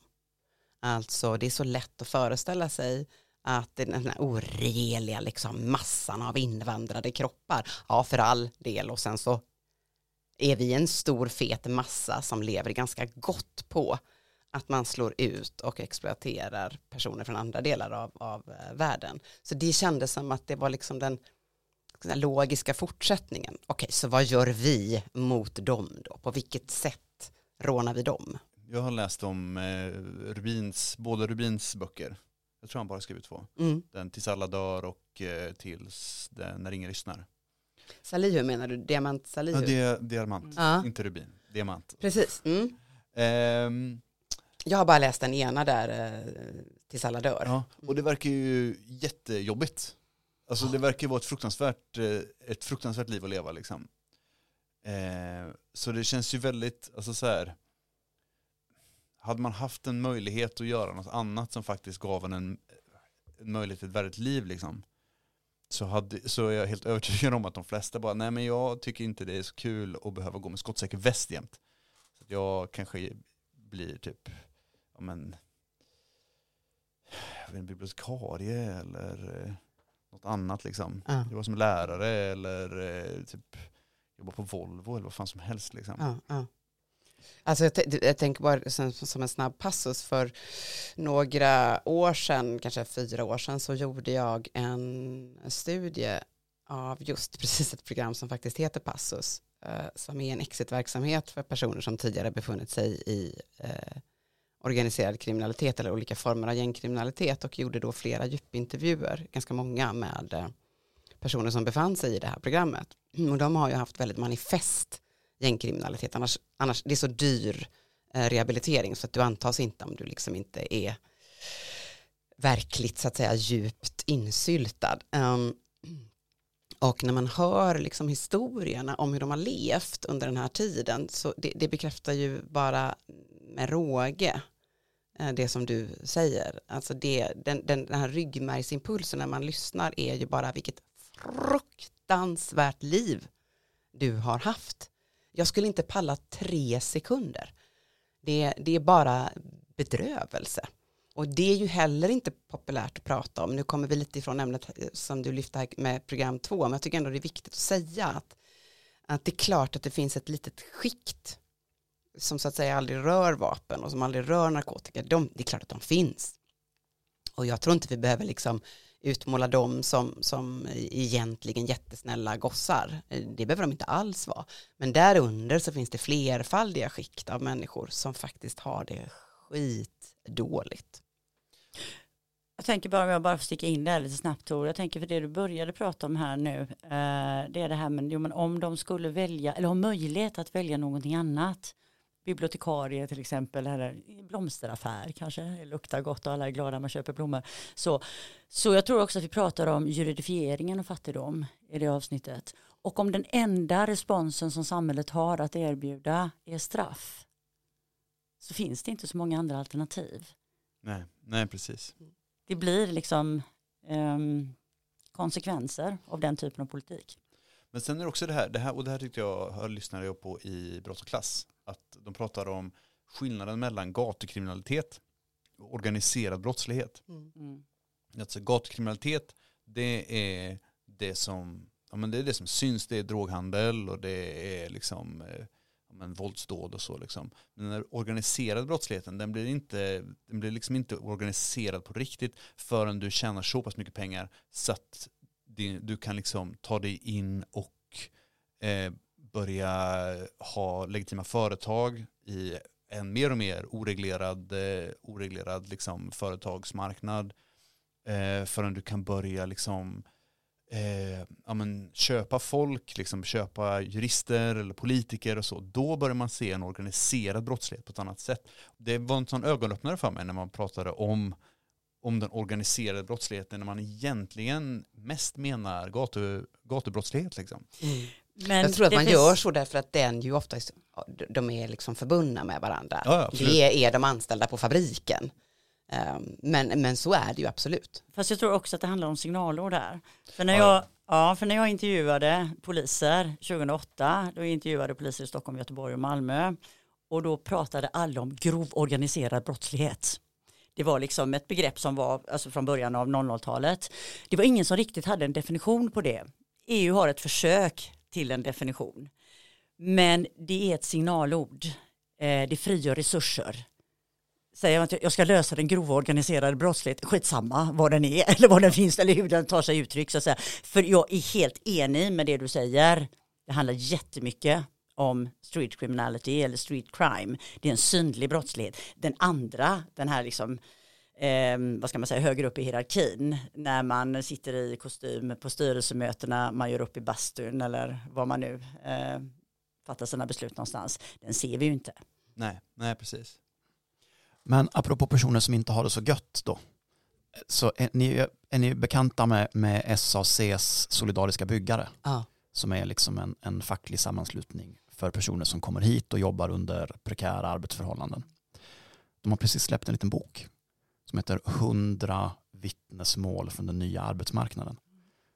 Alltså det är så lätt att föreställa sig att den här oregeliga liksom massan av invandrade kroppar, ja för all del och sen så är vi en stor fet massa som lever ganska gott på att man slår ut och exploaterar personer från andra delar av, av eh, världen. Så det kändes som att det var liksom den logiska fortsättningen. Okej, så vad gör vi mot dem då? På vilket sätt rånar vi dem? Jag har läst om eh, Rubins, båda Rubins böcker. Jag tror han bara skrivit två. Mm. Den Tills alla dör och eh, Tills den, När ingen lyssnar. Salihu menar du? Diamant Salihu? Ja, det diamant, Ja. inte Rubin. Diamant. Precis. Mm. Ehm, Jag har bara läst den ena där, eh, tills alla dör. ja, och det verkar ju jättejobbigt. Alltså det verkar ju vara ett fruktansvärt, eh, ett fruktansvärt liv att leva liksom. Eh, så det känns ju väldigt, alltså så här. Hade man haft en möjlighet att göra något annat som faktiskt gav en en, en möjlighet till ett värdigt liv liksom. Så, hade, så är jag helt övertygad om att de flesta bara, nej men jag tycker inte det är så kul att behöva gå med skottsäker väst jämt. Så att jag kanske blir typ, ja men, jag vet inte, bibliotekarie eller eh, något annat liksom. Ja. Jobba som lärare eller eh, typ jobba på Volvo eller vad fan som helst liksom. Ja, ja. Alltså jag, jag tänker bara som, som en snabb passus för några år sedan, kanske fyra år sedan, så gjorde jag en studie av just precis ett program som faktiskt heter Passus, eh, som är en exitverksamhet för personer som tidigare befunnit sig i eh, organiserad kriminalitet eller olika former av gängkriminalitet och gjorde då flera djupintervjuer, ganska många med eh, personer som befann sig i det här programmet. Mm, och de har ju haft väldigt manifest gängkriminalitet, annars, annars det är så dyr eh, rehabilitering så att du antas inte om du liksom inte är verkligt så att säga djupt insyltad. Um, och när man hör liksom historierna om hur de har levt under den här tiden så det, det bekräftar ju bara med råge Eh, det som du säger. Alltså det, den, den, den här ryggmärgsimpulsen när man lyssnar är ju bara vilket fruktansvärt liv du har haft. Jag skulle inte palla tre sekunder. Det, det är bara bedrövelse. Och det är ju heller inte populärt att prata om. Nu kommer vi lite ifrån ämnet eh, som du lyfte här med program två, men jag tycker ändå det är viktigt att säga att, att det är klart att det finns ett litet skikt som så att säga aldrig rör vapen och som aldrig rör narkotika. De, det är klart att de finns. Och jag tror inte vi behöver liksom utmåla dem som, som e, egentligen jättesnälla gossar. E, det behöver de inte alls vara. Men därunder så finns det flerfaldiga skikt av människor som faktiskt har det skitdåligt. Jag tänker bara om jag bara får sticka in det här lite snabbt Tor. Jag tänker för det du började prata om här nu. Eh, det är det här med jo, men om de skulle välja eller ha möjlighet att välja någonting annat. Bibliotekarie till exempel eller blomsteraffär kanske. Det luktar gott och alla är glada man köper blommor. Så, så jag tror också att vi pratar om juridifieringen och fattigdom i det avsnittet. Och om den enda responsen som samhället har att erbjuda är straff så finns det inte så många andra alternativ. Nej, nej precis. Det blir liksom ehm, konsekvenser av den typen av politik. Men sen är det också det här, det här och det här tyckte jag, jag lyssnade jag på i Brott och klass, att de pratar om skillnaden mellan gatukriminalitet och organiserad brottslighet. Mm. Alltså gatukriminalitet, det är det som, ja, men det är det som syns, det är droghandel och det är liksom eh, ja, men våldsdåd och så liksom. Men den organiserade brottsligheten, den blir, inte, den blir liksom inte organiserad på riktigt förrän du tjänar så pass mycket pengar så att du kan liksom ta dig in och eh, börja ha legitima företag i en mer och mer oreglerad, eh, oreglerad liksom företagsmarknad eh, förrän du kan börja liksom eh, ja, men köpa folk, liksom köpa jurister eller politiker och så, då börjar man se en organiserad brottslighet på ett annat sätt. Det var en sån ögonöppnare för mig när man pratade om, om den organiserade brottsligheten, när man egentligen mest menar gatu, gatubrottslighet. Liksom. Mm. Men jag tror att man finns- gör så därför att den ju oftast, de är liksom förbundna med varandra. Ja, ja, det är de anställda på fabriken. Um, Men, men så är det ju absolut. Fast jag tror också att det handlar om signalord där. För när, Ja, jag, ja, för när jag intervjuade poliser 2008, då intervjuade poliser i Stockholm, Göteborg och Malmö. Och då pratade alla om grov organiserad brottslighet. Det var liksom ett begrepp som var alltså från början av 00-talet. Det var ingen som riktigt hade en definition på det. EU har ett försök till en definition. Men det är ett signalord. Eh, det frigör resurser säger man att jag ska lösa den grova organiserade brottsligheten, skitsamma vad den är *laughs* eller vad den finns eller hur den tar sig uttryck så att säga. För jag är helt enig med det du säger. Det handlar jättemycket om street criminality eller street crime. Det är en synlig brottslighet. Den andra, den här liksom eh, vad ska man säga, högre upp i hierarkin när man sitter i kostym på styrelsemötena, man gör upp i bastun eller vad man nu eh, fattar sina beslut någonstans. Den ser vi ju inte. Nej, nej precis. Men apropå personer som inte har det så gött då. Så är ni, är ni bekanta med, med SACs solidariska byggare? Ja. Som är liksom en, en facklig sammanslutning för personer som kommer hit och jobbar under prekära arbetsförhållanden. De har precis släppt en liten bok som heter 100 vittnesmål från den nya arbetsmarknaden.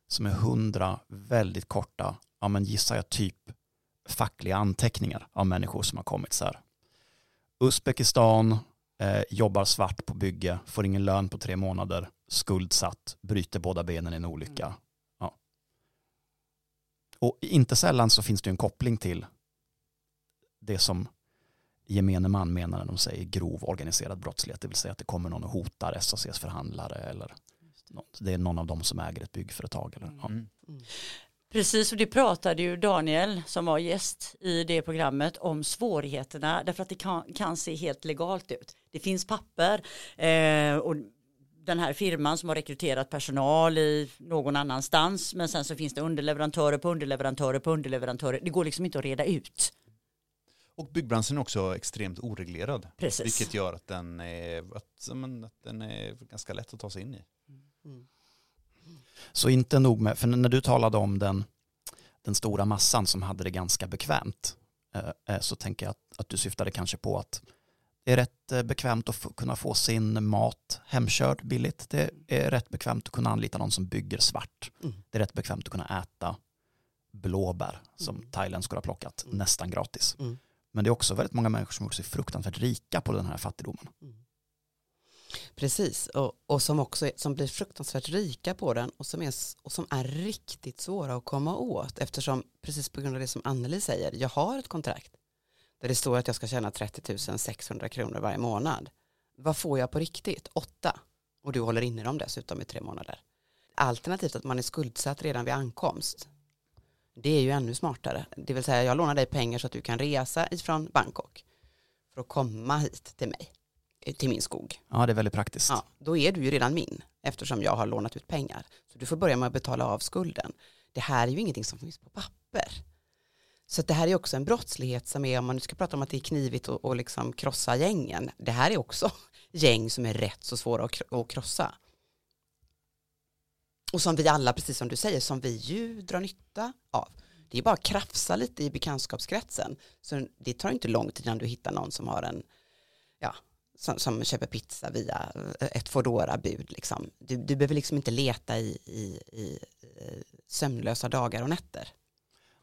Som är 100 väldigt korta, ja men gissar jag typ fackliga anteckningar av människor som har kommit så här. Uzbekistan, eh, jobbar svart på bygge, får ingen lön på tre månader, skuldsatt, bryter båda benen i en olycka. Ja. Och inte sällan så finns det en koppling till det som gemene man menar när de säger grov organiserad brottslighet, det vill säga att det kommer någon och hotar SACs förhandlare eller något. det är någon av dem som äger ett byggföretag. Eller, ja. Mm. Precis, och det pratade ju Daniel som var gäst i det programmet om svårigheterna därför att det kan, kan se helt legalt ut. Det finns papper eh, och den här firman som har rekryterat personal i någon annanstans men sen så finns det underleverantörer på underleverantörer på underleverantörer. Det går liksom inte att reda ut. Och byggbranschen är också extremt oreglerad. Precis. Vilket gör att den, är, att, men, att den är ganska lätt att ta sig in i. Så inte nog med, för när du talade om den, den stora massan som hade det ganska bekvämt eh, eh, så tänker jag att, att du syftade kanske på att är rätt eh, bekvämt att kunna få sin mat hemkörd billigt. Det är rätt bekvämt att kunna anlita någon som bygger svart. Mm. Det är rätt bekvämt att kunna äta blåbär som Mm. thailändskor har plockat Mm. nästan gratis. Mm. Men det är också väldigt många människor som gjort sig fruktansvärt rika på den här fattigdomen. Mm. Precis, och, och som också är, som blir fruktansvärt rika på den och som, är, och som är riktigt svåra att komma åt eftersom, precis på grund av det som Anneli säger, jag har ett kontrakt där det står att jag ska tjäna 30 600 kronor varje månad. Vad får jag på riktigt? Åtta. Och du håller inne dem dessutom i tre månader. Alternativt att man är skuldsatt redan vid ankomst. Det är ju ännu smartare. Det vill säga jag lånar dig pengar så att du kan resa ifrån Bangkok för att komma hit till mig, eh, till min skog. Ja, det är väldigt praktiskt. Ja, då är du ju redan min eftersom jag har lånat ut pengar. Så du får börja med att betala av skulden. Det här är ju ingenting som finns på papper. Så det här är också en brottslighet som är, om man nu ska prata om att det är knivigt och, och liksom krossa gängen, det här är också *laughs* gäng som är rätt så svåra att, att krossa. Och som vi alla, precis som du säger, som vi ju drar nytta av. Det är bara att krafsa lite i bekantskapskretsen. Så det tar inte lång tid innan du hittar någon som har en, ja, som, som köper pizza via ett Foodora-bud. Liksom. Du, du behöver liksom inte leta i, i, i eh, sömnlösa dagar och nätter.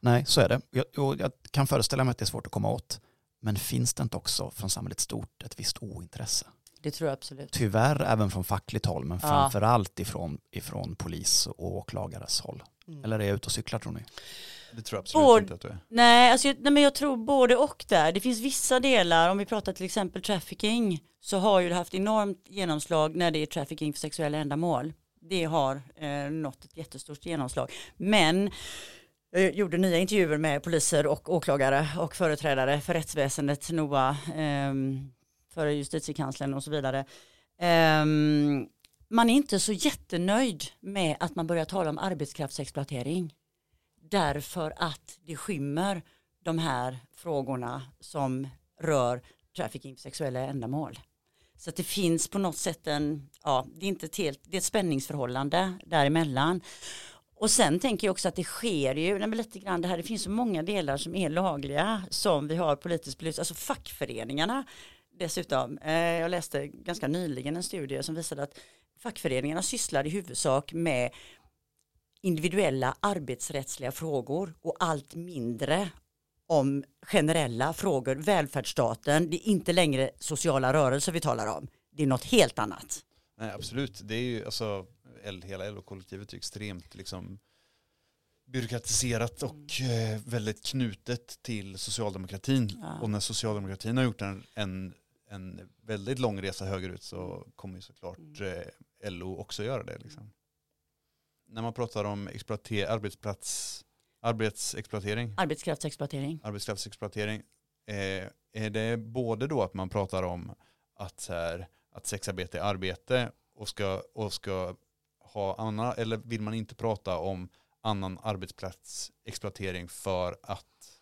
Nej, så är det. Jag, jag kan föreställa mig att det är svårt att komma åt. Men finns det inte också från samhället stort ett visst ointresse? Det tror jag absolut. Tyvärr även från fackligt håll, men Ja. framför allt ifrån, ifrån polis och åklagares håll. Mm. Eller är jag ute och cyklar tror ni? Det tror jag absolut Både- inte att du är. Nej, alltså, nej, men jag tror både och där. Det finns vissa delar, om vi pratar till exempel trafficking, så har ju det haft enormt genomslag när det är trafficking för sexuella ändamål. Det har eh, nått ett jättestort genomslag. Men jag gjorde nya intervjuer med poliser och åklagare och företrädare för rättsväsendet, NOA, ehm, för justitiekanslern och så vidare. Um, man är inte så jättenöjd med att man börjar tala om arbetskraftsexploatering därför att det skymmer de här frågorna som rör trafficking för sexuella ändamål. Så att det finns på något sätt en, ja, det är inte ett helt, det är ett spänningsförhållande däremellan. Och sen tänker jag också att det sker ju, nej lite grann det här, det finns så många delar som är lagliga som vi har politiskt belyst, alltså fackföreningarna dessutom. Eh, jag läste ganska nyligen en studie som visade att fackföreningarna sysslar i huvudsak med individuella arbetsrättsliga frågor och allt mindre om generella frågor. Välfärdsstaten, det är inte längre sociala rörelser vi talar om. Det är något helt annat. Nej absolut, det är ju alltså hela LO-kollektivet är extremt liksom byråkratiserat och eh, väldigt knutet till socialdemokratin. Ja. Och när socialdemokratin har gjort en, en, en väldigt lång resa högerut så kommer ju såklart eh, LO också göra det. Liksom. När man pratar om arbetsplats, arbetsexploatering, Arbetskraftsexploatering. arbetskraftsexploatering, eh, är det både då att man pratar om att, här, att sexarbete är arbete och ska, och ska ha annan, eller vill man inte prata om annan arbetsplatsexploatering för att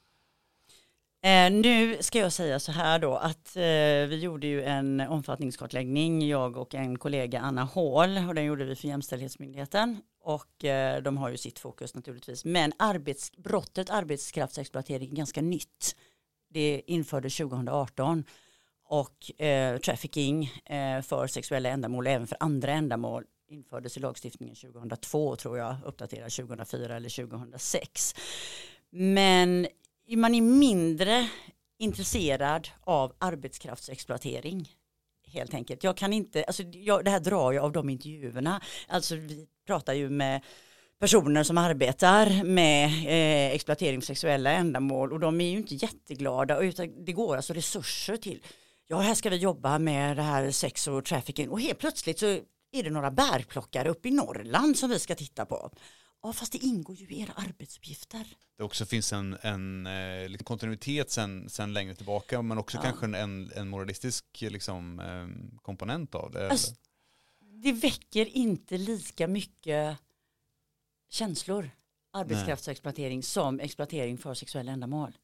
Eh, nu ska jag säga så här då att eh, vi gjorde ju en omfattningskartläggning, jag och en kollega Anna Hål och den gjorde vi för Jämställdhetsmyndigheten och eh, de har ju sitt fokus naturligtvis. Men arbets, brottet arbetskraftsexploatering är ganska nytt. Det infördes 2018 och eh, trafficking eh, för sexuella ändamål och även för andra ändamål infördes i lagstiftningen 2002 tror jag, uppdaterad 2004 eller 2006. Men man är mindre intresserad av arbetskraftsexploatering helt enkelt. Jag kan inte, alltså jag, det här drar jag av de intervjuerna. Alltså vi pratar ju med personer som arbetar med eh, exploatering för sexuella ändamål och de är ju inte jätteglada utan det går alltså resurser till ja här ska vi jobba med det här sex och trafficking och helt plötsligt så är det några bärplockare uppe i Norrland som vi ska titta på. Ja fast det ingår ju i era arbetsuppgifter. det också finns en, en eh, kontinuitet sen, sen längre tillbaka men också Ja. kanske en, en moralistisk liksom, eh, komponent av det. Alltså, det väcker inte lika mycket känslor arbetskraftsexploatering som exploatering för sexuella ändamål.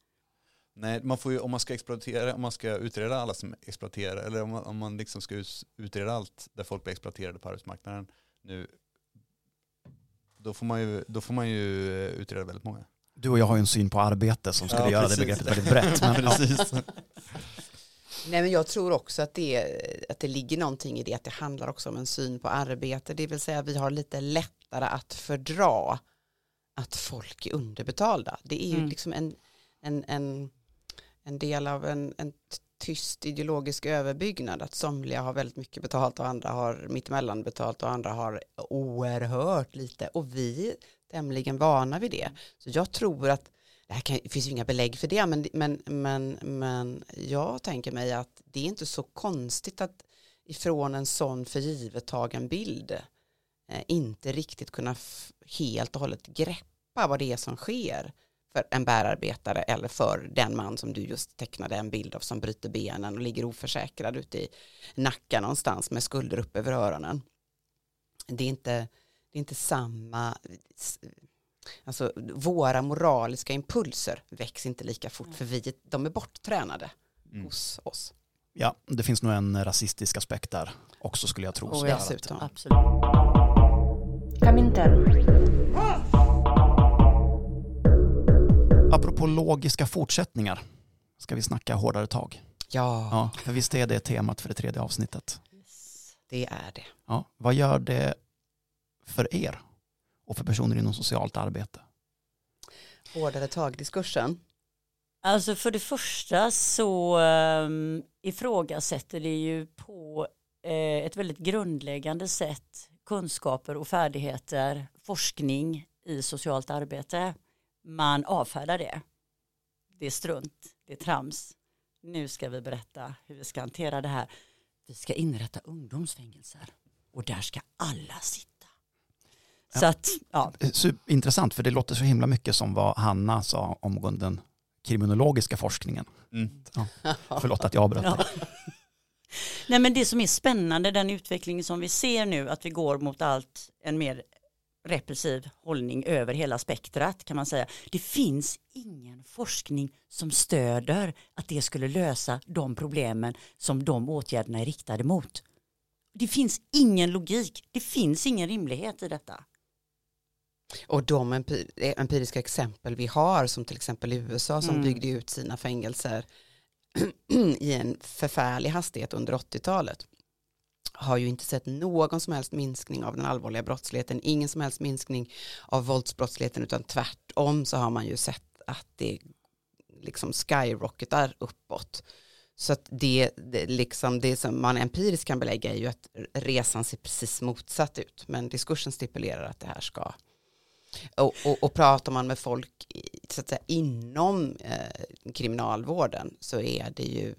Nej, man får ju, om man ska exploatera, om man ska utreda alla som exploaterar, eller om man, om man liksom ska utreda allt där folk blir exploaterade på arbetsmarknaden nu, då får man ju, då får man ju eh, utreda väldigt många. Du och jag har ju en syn på arbete som skulle Ja, göra precis. det begreppet väldigt brett. *laughs* Men, ja. Nej men jag tror också att det, att det ligger någonting i det att det handlar också om en syn på arbete. Det vill säga vi har lite lättare att fördra att folk är underbetalda. Det är ju Mm. liksom en, en, en, en del av en, en tyst ideologisk överbyggnad att somliga har väldigt mycket betalt och andra har mittemellan betalt och andra har oerhört lite och vi är tämligen vana vid det. Så jag tror att det här kan, det finns ju inga belägg för det men, men, men, men jag tänker mig att det är inte så konstigt att ifrån en sån förgivetagen tagen bild eh, inte riktigt kunna helt och hållet greppa vad det är som sker för en bärarbetare eller för den man som du just tecknade en bild av som bryter benen och ligger oförsäkrad ute i Nacka någonstans med skulder upp över öronen. Det är inte, det är inte samma, alltså våra moraliska impulser väcks inte lika fort för vi, de är borttränade Mm. hos oss. Ja, det finns nog en rasistisk aspekt där också skulle jag tro. Oh, att- Dessutom. Absolut. Komintern. Apropå logiska fortsättningar, ska vi snacka hårdare tag? Ja, Ja, för visst är det temat för det tredje avsnittet. det är det. Ja, vad gör det för er och för personer inom socialt arbete? Hårdare tag-diskursen. Alltså för det första så um, ifrågasätter det ju på eh, ett väldigt grundläggande sätt kunskaper och färdigheter, forskning i socialt arbete. Man avfärdar det. Det är strunt, det är trams. Nu ska vi berätta hur vi ska hantera det här. Vi ska inrätta ungdomsfängelser och där ska alla sitta. Så att, ja, Intressant, för det låter så himla mycket som vad Hanna sa om den kriminologiska forskningen. Mm. Förlåt att jag avbröt Ja. *laughs* Nej men det som är spännande, den utvecklingen som vi ser nu, att vi går mot allt en mer repressiv hållning över hela spektrat kan man säga. Det finns ingen forskning som stöder att det skulle lösa de problemen som de åtgärderna är riktade mot. Det finns ingen logik, det finns ingen rimlighet i detta. Och de empi- empiriska exempel vi har, som till exempel USA som Mm. byggde ut sina fängelser *clears throat* i en förfärlig hastighet under 80-talet, har ju inte sett någon som helst minskning av den allvarliga brottsligheten, ingen som helst minskning av våldsbrottsligheten, utan tvärtom så har man ju sett att det liksom skyrocketar uppåt. Så att det, det, liksom det som man empiriskt kan belägga är ju att resan ser precis motsatt ut, men diskursen stipulerar att det här ska och, och, och pratar man med folk så att säga, inom eh, kriminalvården så är det ju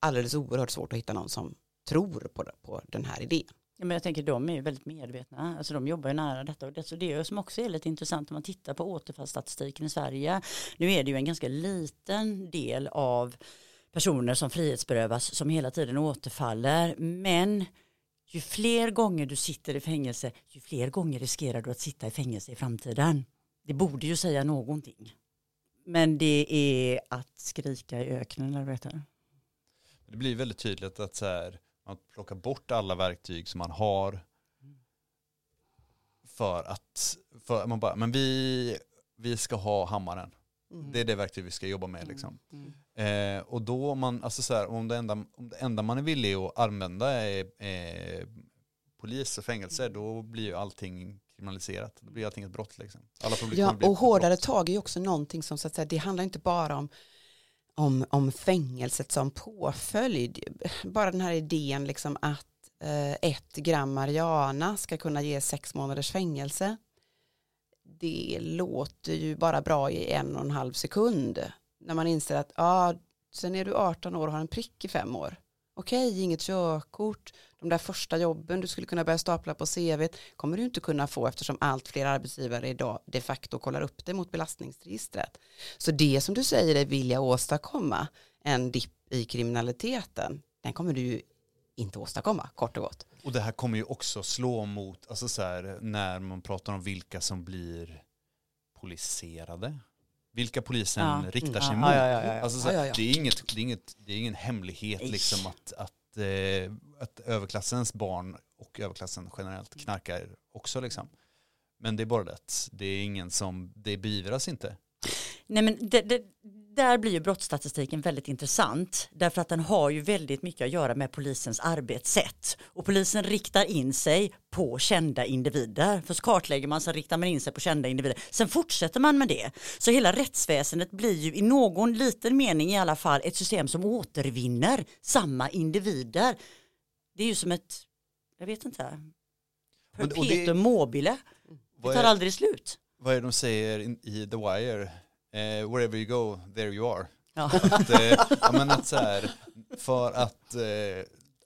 alldeles oerhört svårt att hitta någon som tror på, på den här idén. Ja, men jag tänker de är ju väldigt medvetna, alltså de jobbar ju nära detta och det, så det är ju som också är lite intressant om man tittar på återfallsstatistiken i Sverige. Nu är det ju en ganska liten del av personer som frihetsberövas som hela tiden återfaller, men ju fler gånger du sitter i fängelse, ju fler gånger riskerar du att sitta i fängelse i framtiden. Det borde ju säga någonting. Men det är att skrika i öknen, eller vad heter det? Det blir väldigt tydligt att så här, man plockar bort alla verktyg som man har för att, för man bara, men vi, vi ska ha hammaren. Det är det verktyg vi ska jobba med liksom. Mm. Eh, och då om man, alltså så här, om, det enda, om det enda man är villig att använda är eh, polis och fängelse, då blir ju allting kriminaliserat. Då blir allting ett brott liksom. Alla Ja, och hårdare brott. tag är ju också någonting som så att säga, det handlar inte bara om, om, om fängelset som påföljd. Bara den här idén liksom att eh, ett gram marijuana ska kunna ge sex månaders fängelse. Det låter ju bara bra i en och en halv sekund. När man inser att ja, sen är du 18 år och har en prick i fem år. Okej, inget körkort, de där första jobben du skulle kunna börja stapla på CV kommer du inte kunna få eftersom allt fler arbetsgivare idag de facto kollar upp det mot belastningsregistret. Så det som du säger är vilja åstadkomma en dipp i kriminaliteten, den kommer du ju inte åstadkomma, kort och gott. Och det här kommer ju också slå mot, alltså så här, när man pratar om vilka som blir poliserade. Vilka polisen Ja. riktar sig mot. Alltså så. Det, är inget, det, är inget, det är ingen hemlighet liksom att, att, eh, att överklassens barn och överklassen generellt knarkar också liksom. Men det är bara det att det är ingen som, det beivras inte. Nej men det, det, där blir ju brottsstatistiken väldigt intressant därför att den har ju väldigt mycket att göra med polisens arbetssätt och polisen riktar in sig på kända individer. För så kartlägger man så riktar man in sig på kända individer. Sen fortsätter man med det. Så hela rättsväsendet blir ju i någon liten mening i alla fall ett system som återvinner samma individer. Det är ju som ett, jag vet inte, perpetuum mobile. Det tar aldrig slut. vad är det de säger i The Wire? Eh, wherever you go, there you are. Ja. Att, eh, ja, men att så här, för att, eh,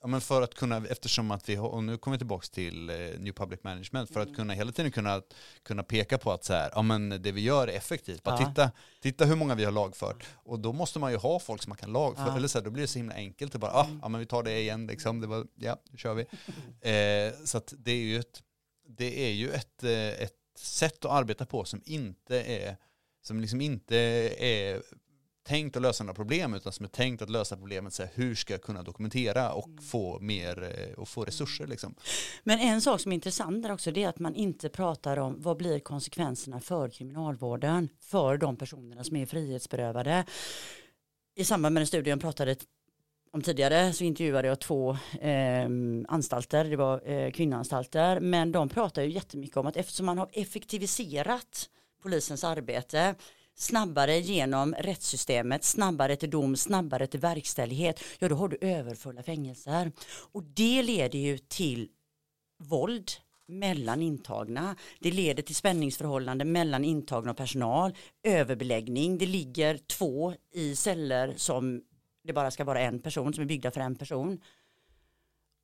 ja, men för att kunna, eftersom att vi har, och nu kommer vi tillbaka till eh, New Public Management, för att kunna hela tiden kunna, kunna peka på att så här, ja, men det vi gör är effektivt. Bara Ja. titta, titta hur många vi har lagfört. Och då måste man ju ha folk som man kan lagföra, Ja. eller så här, då blir det så himla enkelt. att bara, ah, ja men vi tar det igen, liksom. det var, ja, nu kör vi. *laughs* Eh, så att det är ju ett, det är ju ett, eh, ett sätt att arbeta på som inte är, som liksom inte är tänkt att lösa några problem utan som är tänkt att lösa problemet så här, hur ska jag kunna dokumentera och få mer eh, och få resurser liksom. Men en sak som är intressant där också det är att man inte pratar om vad blir konsekvenserna för kriminalvården för de personerna som är frihetsberövade. I samband med den studien pratade om tidigare så intervjuade jag två eh, anstalter, det var eh, kvinnoanstalter, men de pratar ju jättemycket om att eftersom man har effektiviserat polisens arbete snabbare genom rättssystemet, snabbare till dom, snabbare till verkställighet, ja då har du överfulla fängelser. Och det leder ju till våld mellan intagna. Det leder till spänningsförhållande mellan intagna och personal, överbeläggning, det ligger två i celler som det bara ska vara en person som är byggda för en person.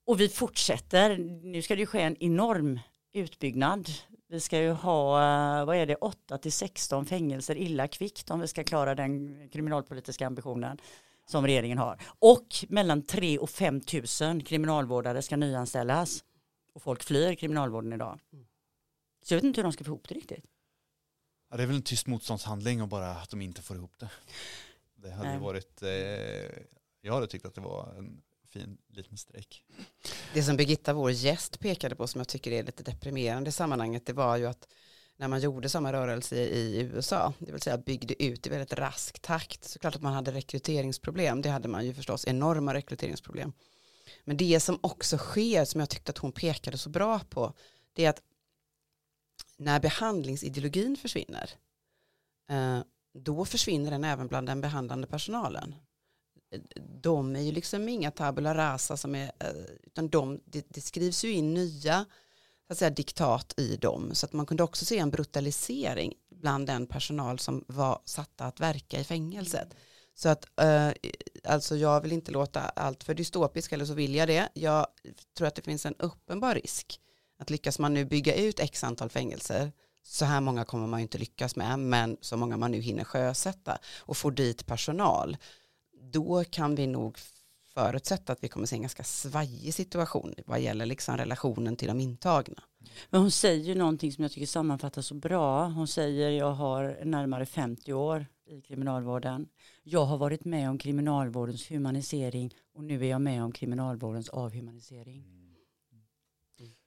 Och vi fortsätter, nu ska det ju ske en enorm utbyggnad. Vi ska ju ha, eh, vad är det, 8 till 16 fängelser illa kvickt om vi ska klara den kriminalpolitiska ambitionen som regeringen har. Och mellan 3 och 5 tusen kriminalvårdare ska nyanställas. Och folk flyr kriminalvården idag. Så jag vet inte hur de ska få ihop det riktigt. Ja, det är väl en tyst motståndshandling och bara att de inte får ihop det. Det hade Nej. varit, eh, jag hade tyckt att det var en fin liten streck. Det som Birgitta, vår gäst, pekade på som jag tycker är lite deprimerande i sammanhanget, det var ju att när man gjorde samma rörelse i USA, det vill säga byggde ut i väldigt rask takt, så klart att man hade rekryteringsproblem, det hade man ju förstås, enorma rekryteringsproblem. Men det som också sker, som jag tyckte att hon pekade så bra på, det är att när behandlingsideologin försvinner, eh, då försvinner den även bland den behandlande personalen de är ju liksom inga tabula rasa som är, eh, utan de, det, det skrivs ju in nya så att säga, diktat i dem. Så att man kunde också se en brutalisering bland den personal som var satta att verka i fängelset. Så att, eh, alltså jag vill inte låta allt för dystopisk, eller så vill jag det. Jag tror att det finns en uppenbar risk att lyckas man nu bygga ut x antal fängelser, så här många kommer man ju inte lyckas med, men så många man nu hinner sjösätta och få dit personal, då kan vi nog förutsätta att vi kommer se en ganska svajig situation vad gäller liksom relationen till de intagna. Men hon säger ju någonting som jag tycker sammanfattar så bra. Hon säger jag har närmare 50 år i kriminalvården. Jag har varit med om kriminalvårdens humanisering och nu är jag med om kriminalvårdens avhumanisering.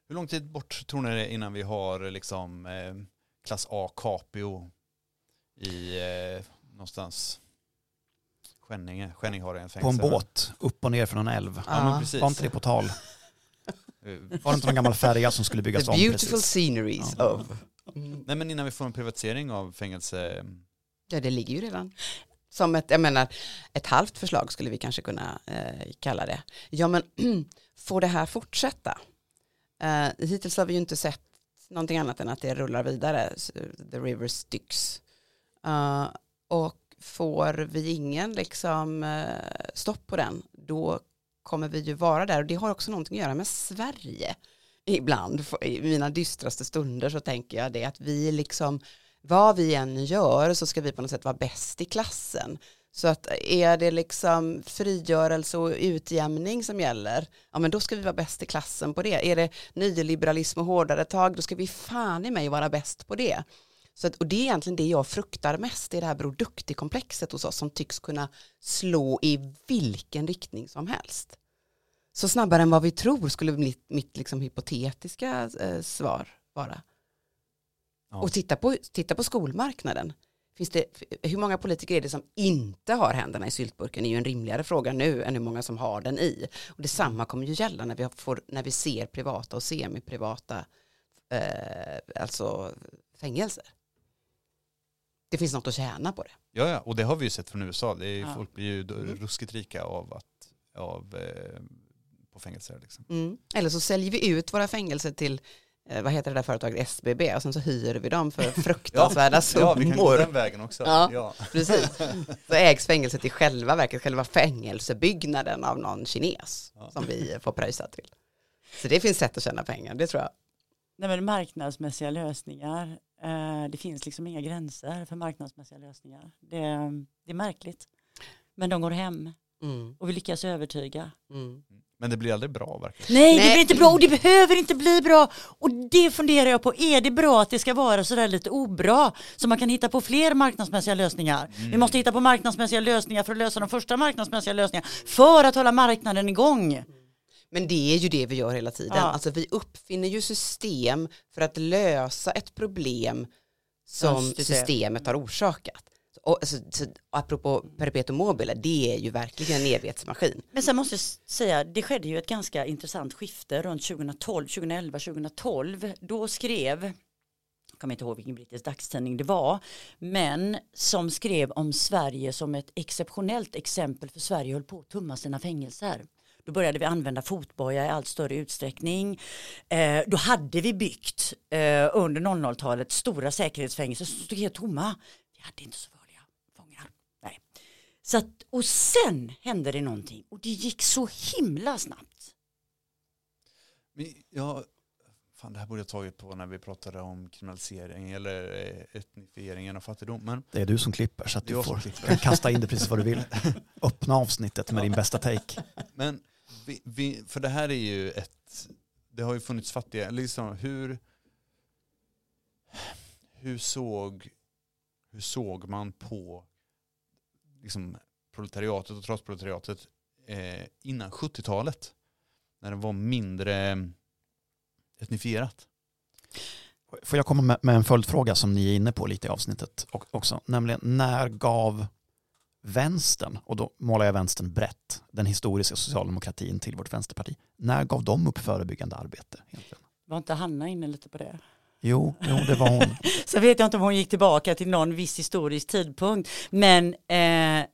Hur lång tid bort tror ni det är innan vi har liksom eh, klass A Capio i eh, någonstans Skänninge, Skänninge har en På en båt, upp och ner från en älv. Ja, men precis. Var inte det på tal? Var det inte någon gammal färja som skulle byggas The om beautiful precis? sceneries Ja. of. Mm. Nej men innan vi får en privatisering av fängelse. Ja, det ligger ju redan. Som ett, jag menar, ett halvt förslag skulle vi kanske kunna eh, kalla det. Ja, men *clears throat* får det här fortsätta? Eh, hittills har vi ju inte sett någonting annat än att det rullar vidare, the river styx. Eh, och får vi ingen liksom, eh, stopp på den, då kommer vi ju vara där. Och det har också någonting att göra med Sverige. Ibland, i mina dystraste stunder så tänker jag det att vi liksom vad vi än gör så ska vi på något sätt vara bäst i klassen. Så att eh, är det liksom frigörelse och utjämning som gäller, ja men då ska vi vara bäst i klassen på det. Är det nyliberalism och hårdare tag, då ska vi fan i mig vara bäst på det. Så att, och det är egentligen det jag fruktar mest, det är det här Bror Duktig-komplexet hos oss som tycks kunna slå i vilken riktning som helst. Så snabbare än vad vi tror skulle mitt, mitt liksom hypotetiska eh, svar vara. Ja. Och titta på, titta på skolmarknaden. finns det, hur många politiker är det som inte har händerna i syltburken är ju en rimligare fråga nu än hur många som har den i. Och detsamma kommer ju gälla när vi, får, när vi ser privata och semiprivata eh, alltså fängelser. Det finns något att tjäna på det. Ja, ja, och det har vi ju sett från USA. Det är, Ja. Folk blir ju Mm. ruskigt rika av att, av, eh, på fängelser liksom. Mm. Eller så säljer vi ut våra fängelser till eh, vad heter det där företaget SBB och sen så hyr vi dem för *laughs* fruktansvärda Ja, vi kan gå summor. den vägen också. Ja. Ja. Precis. *laughs* Så ägs fängelset i själva verket, själva fängelsebyggnaden av någon kines Ja. som vi får pröjsa till. Så det finns sätt att tjäna pengar, det tror jag. Nej, men marknadsmässiga lösningar, eh, det finns liksom inga gränser för marknadsmässiga lösningar. Det, det är märkligt. Men de går hem Mm. och vi lyckas övertyga. Mm. Men det blir aldrig bra verkligen. Nej, det Nej. blir inte bra och det behöver inte bli bra. Och det funderar jag på, är det bra att det ska vara sådär lite obra? Så man kan hitta på fler marknadsmässiga lösningar. Vi måste hitta på marknadsmässiga lösningar för att lösa de första marknadsmässiga lösningarna. För att hålla marknaden igång. Men det är ju det vi gör hela tiden. Ja. Alltså vi uppfinner ju system för att lösa ett problem som det. systemet har orsakat. Och, alltså, så, apropå perpetuum mobile, det är ju verkligen en evighetsmaskin. Men sen måste jag säga, det skedde ju ett ganska intressant skifte runt 2012, 2011, 2012. Då skrev, jag kommer inte ihåg vilken brittisk dagstidning det var, men som skrev om Sverige som ett exceptionellt exempel för Sverige höll på att tumma sina fängelser. Då började vi använda fotboja i allt större utsträckning. Eh, då hade vi byggt eh, under 00-talet stora säkerhetsfängelser som stod helt tomma. Vi hade inte så farliga fångar. Nej. Så att, och sen hände det någonting och det gick så himla snabbt. Men Ja, fan det här borde jag tagit på när vi pratade om kriminalisering eller eh, etnifieringen av fattigdom. Men Det är du som klipper så att du jag får kan kasta in det precis vad du vill. Öppna avsnittet med din bästa take. Men vi, vi, för det här är ju ett, det har ju funnits fattiga, liksom hur, hur såg, hur såg man på liksom proletariatet och trotsproletariatet eh, innan 70-talet? När det var mindre etnifierat. Får jag komma med, med en följdfråga som ni är inne på lite i avsnittet också. Nämligen när gav vänstern, och då målar jag vänstern brett, den historiska socialdemokratin till vårt vänsterparti. När gav de upp förebyggande arbete? Egentligen? Var inte Hanna inne lite på det? Jo, jo, det var hon. *laughs* Så vet jag inte om hon gick tillbaka till någon viss historisk tidpunkt. Men eh,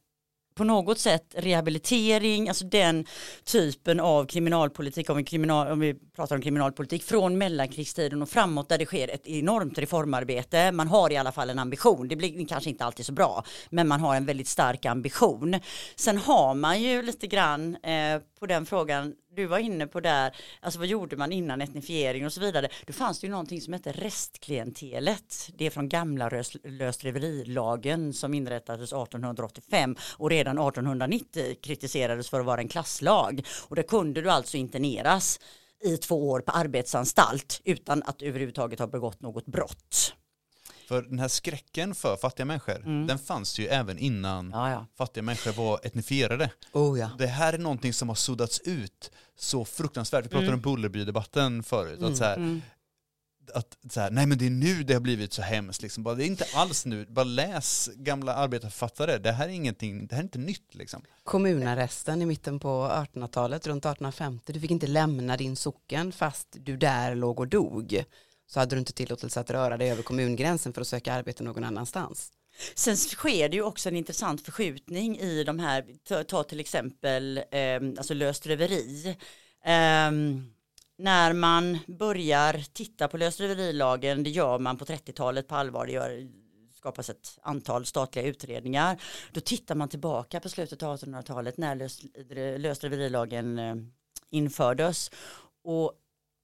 på något sätt rehabilitering, alltså den typen av kriminalpolitik, om vi, kriminal, om vi pratar om kriminalpolitik, från mellankrigstiden och framåt där det sker ett enormt reformarbete. Man har i alla fall en ambition, det blir kanske inte alltid så bra, men man har en väldigt stark ambition. Sen har man ju lite grann eh, på den frågan du var inne på där, alltså vad gjorde man innan etnifiering och så vidare. Då fanns det ju någonting som hette restklientelet. Det är från gamla lösdriverilagen som inrättades 1885 och redan 1890 kritiserades för att vara en klasslag. Och där kunde du alltså interneras i två år på arbetsanstalt utan att överhuvudtaget ha begått något brott. För den här skräcken för fattiga människor, den fanns ju även innan Ja, ja. fattiga människor var etnifierade. Oh ja. Det här är någonting som har suddats ut så fruktansvärt. Vi pratade om Bullerby-debatten förut. Att så här, Mm. att så här, nej men det är nu det har blivit så hemskt. Liksom. Bara, det är inte alls nu. Bara läs gamla arbetarförfattare. Det här är ingenting, det här är inte nytt liksom. Kommunarresten i mitten på 1800-talet, runt 1850, du fick inte lämna din socken fast du där låg och dog. Så hade du inte tillåtelse att röra dig över kommungränsen för att söka arbete någon annanstans. Sen sker det ju också en intressant förskjutning i de här, ta, ta till exempel eh, alltså lösdriveri. Eh, när man börjar titta på lösdriverilagen, det gör man på 30-talet på allvar, det gör, skapas ett antal statliga utredningar. Då tittar man tillbaka på slutet av 1800-talet när lös, lösdriverilagen ehm, infördes. Och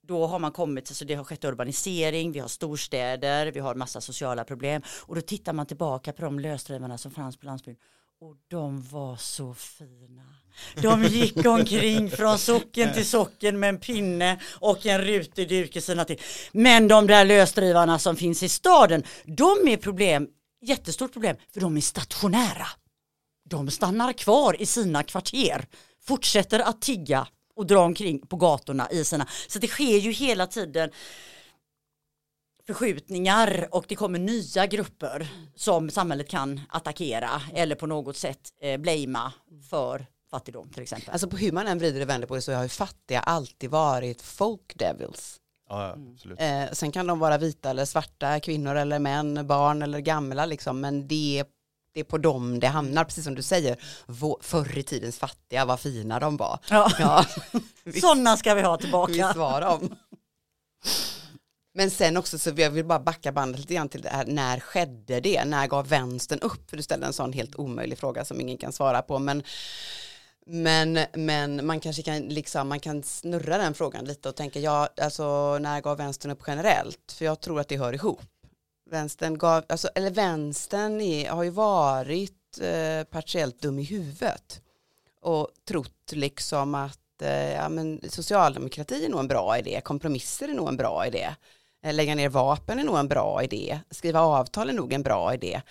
då har man kommit, alltså det har skett urbanisering, vi har storstäder, vi har massa sociala problem och då tittar man tillbaka på de lösdrivarna som fanns på landsbygden och de var så fina. De gick *laughs* omkring från socken till socken med en pinne och en rutig duk i sina till. Men de där lösdrivarna som finns i staden, de är problem, jättestort problem, för de är stationära. De stannar kvar i sina kvarter, fortsätter att tigga och dra omkring på gatorna i sina. Så det sker ju hela tiden förskjutningar och det kommer nya grupper som samhället kan attackera eller på något sätt eh, blamea för fattigdom till exempel. Alltså på hur man än vrider och vänder på det så har ju fattiga alltid varit folk devils. Ja, absolut. Eh, sen kan de vara vita eller svarta, kvinnor eller män, barn eller gamla liksom, men det är, det är på dem det hamnar, precis som du säger. Förr i tidens fattiga, vad fina de var. Ja. Ja, *laughs* Sådana ska vi ha tillbaka. visst var de. Men sen också så jag vill bara backa bandet lite grann till det här, när skedde det? När gav vänstern upp? För du ställde en sån helt omöjlig fråga som ingen kan svara på. Men, men, men man kanske kan, liksom, man kan snurra den frågan lite och tänka, ja, alltså när gav vänstern upp generellt? För jag tror att det hör ihop. Vänstern gav, alltså, eller vänstern är, har ju varit eh, partiellt dum i huvudet och trott liksom att eh, ja, men socialdemokrati är nog en bra idé, kompromisser är nog en bra idé, eh, lägga ner vapen är nog en bra idé, skriva avtal är nog en bra idé.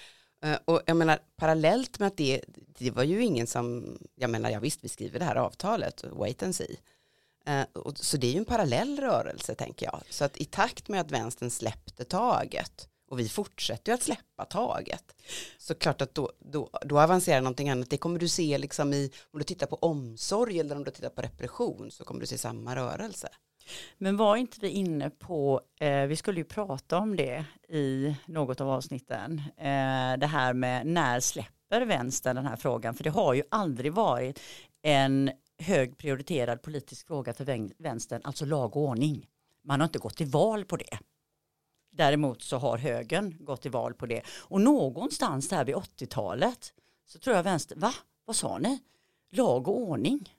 Eh, och jag menar parallellt med att det, det var ju ingen som, jag menar ja visst vi skriver det här avtalet, wait and see. Eh, så det är ju en parallell rörelse tänker jag. Så att i takt med att vänstern släppte taget och vi fortsätter ju att släppa taget så klart att då, då, då avancerar någonting annat. Det kommer du se liksom i, om du tittar på omsorg eller om du tittar på repression så kommer du se samma rörelse. Men var inte vi inne på, eh, vi skulle ju prata om det i något av avsnitten, eh, det här med när släpper vänstern den här frågan? För det har ju aldrig varit en hög prioriterad politisk fråga för vänstern, alltså lag och ordning. Man har inte gått till val på det. Däremot så har högern gått till val på det. Och någonstans där vid 80-talet så tror jag vänster, va? Vad sa ni? Lag och ordning?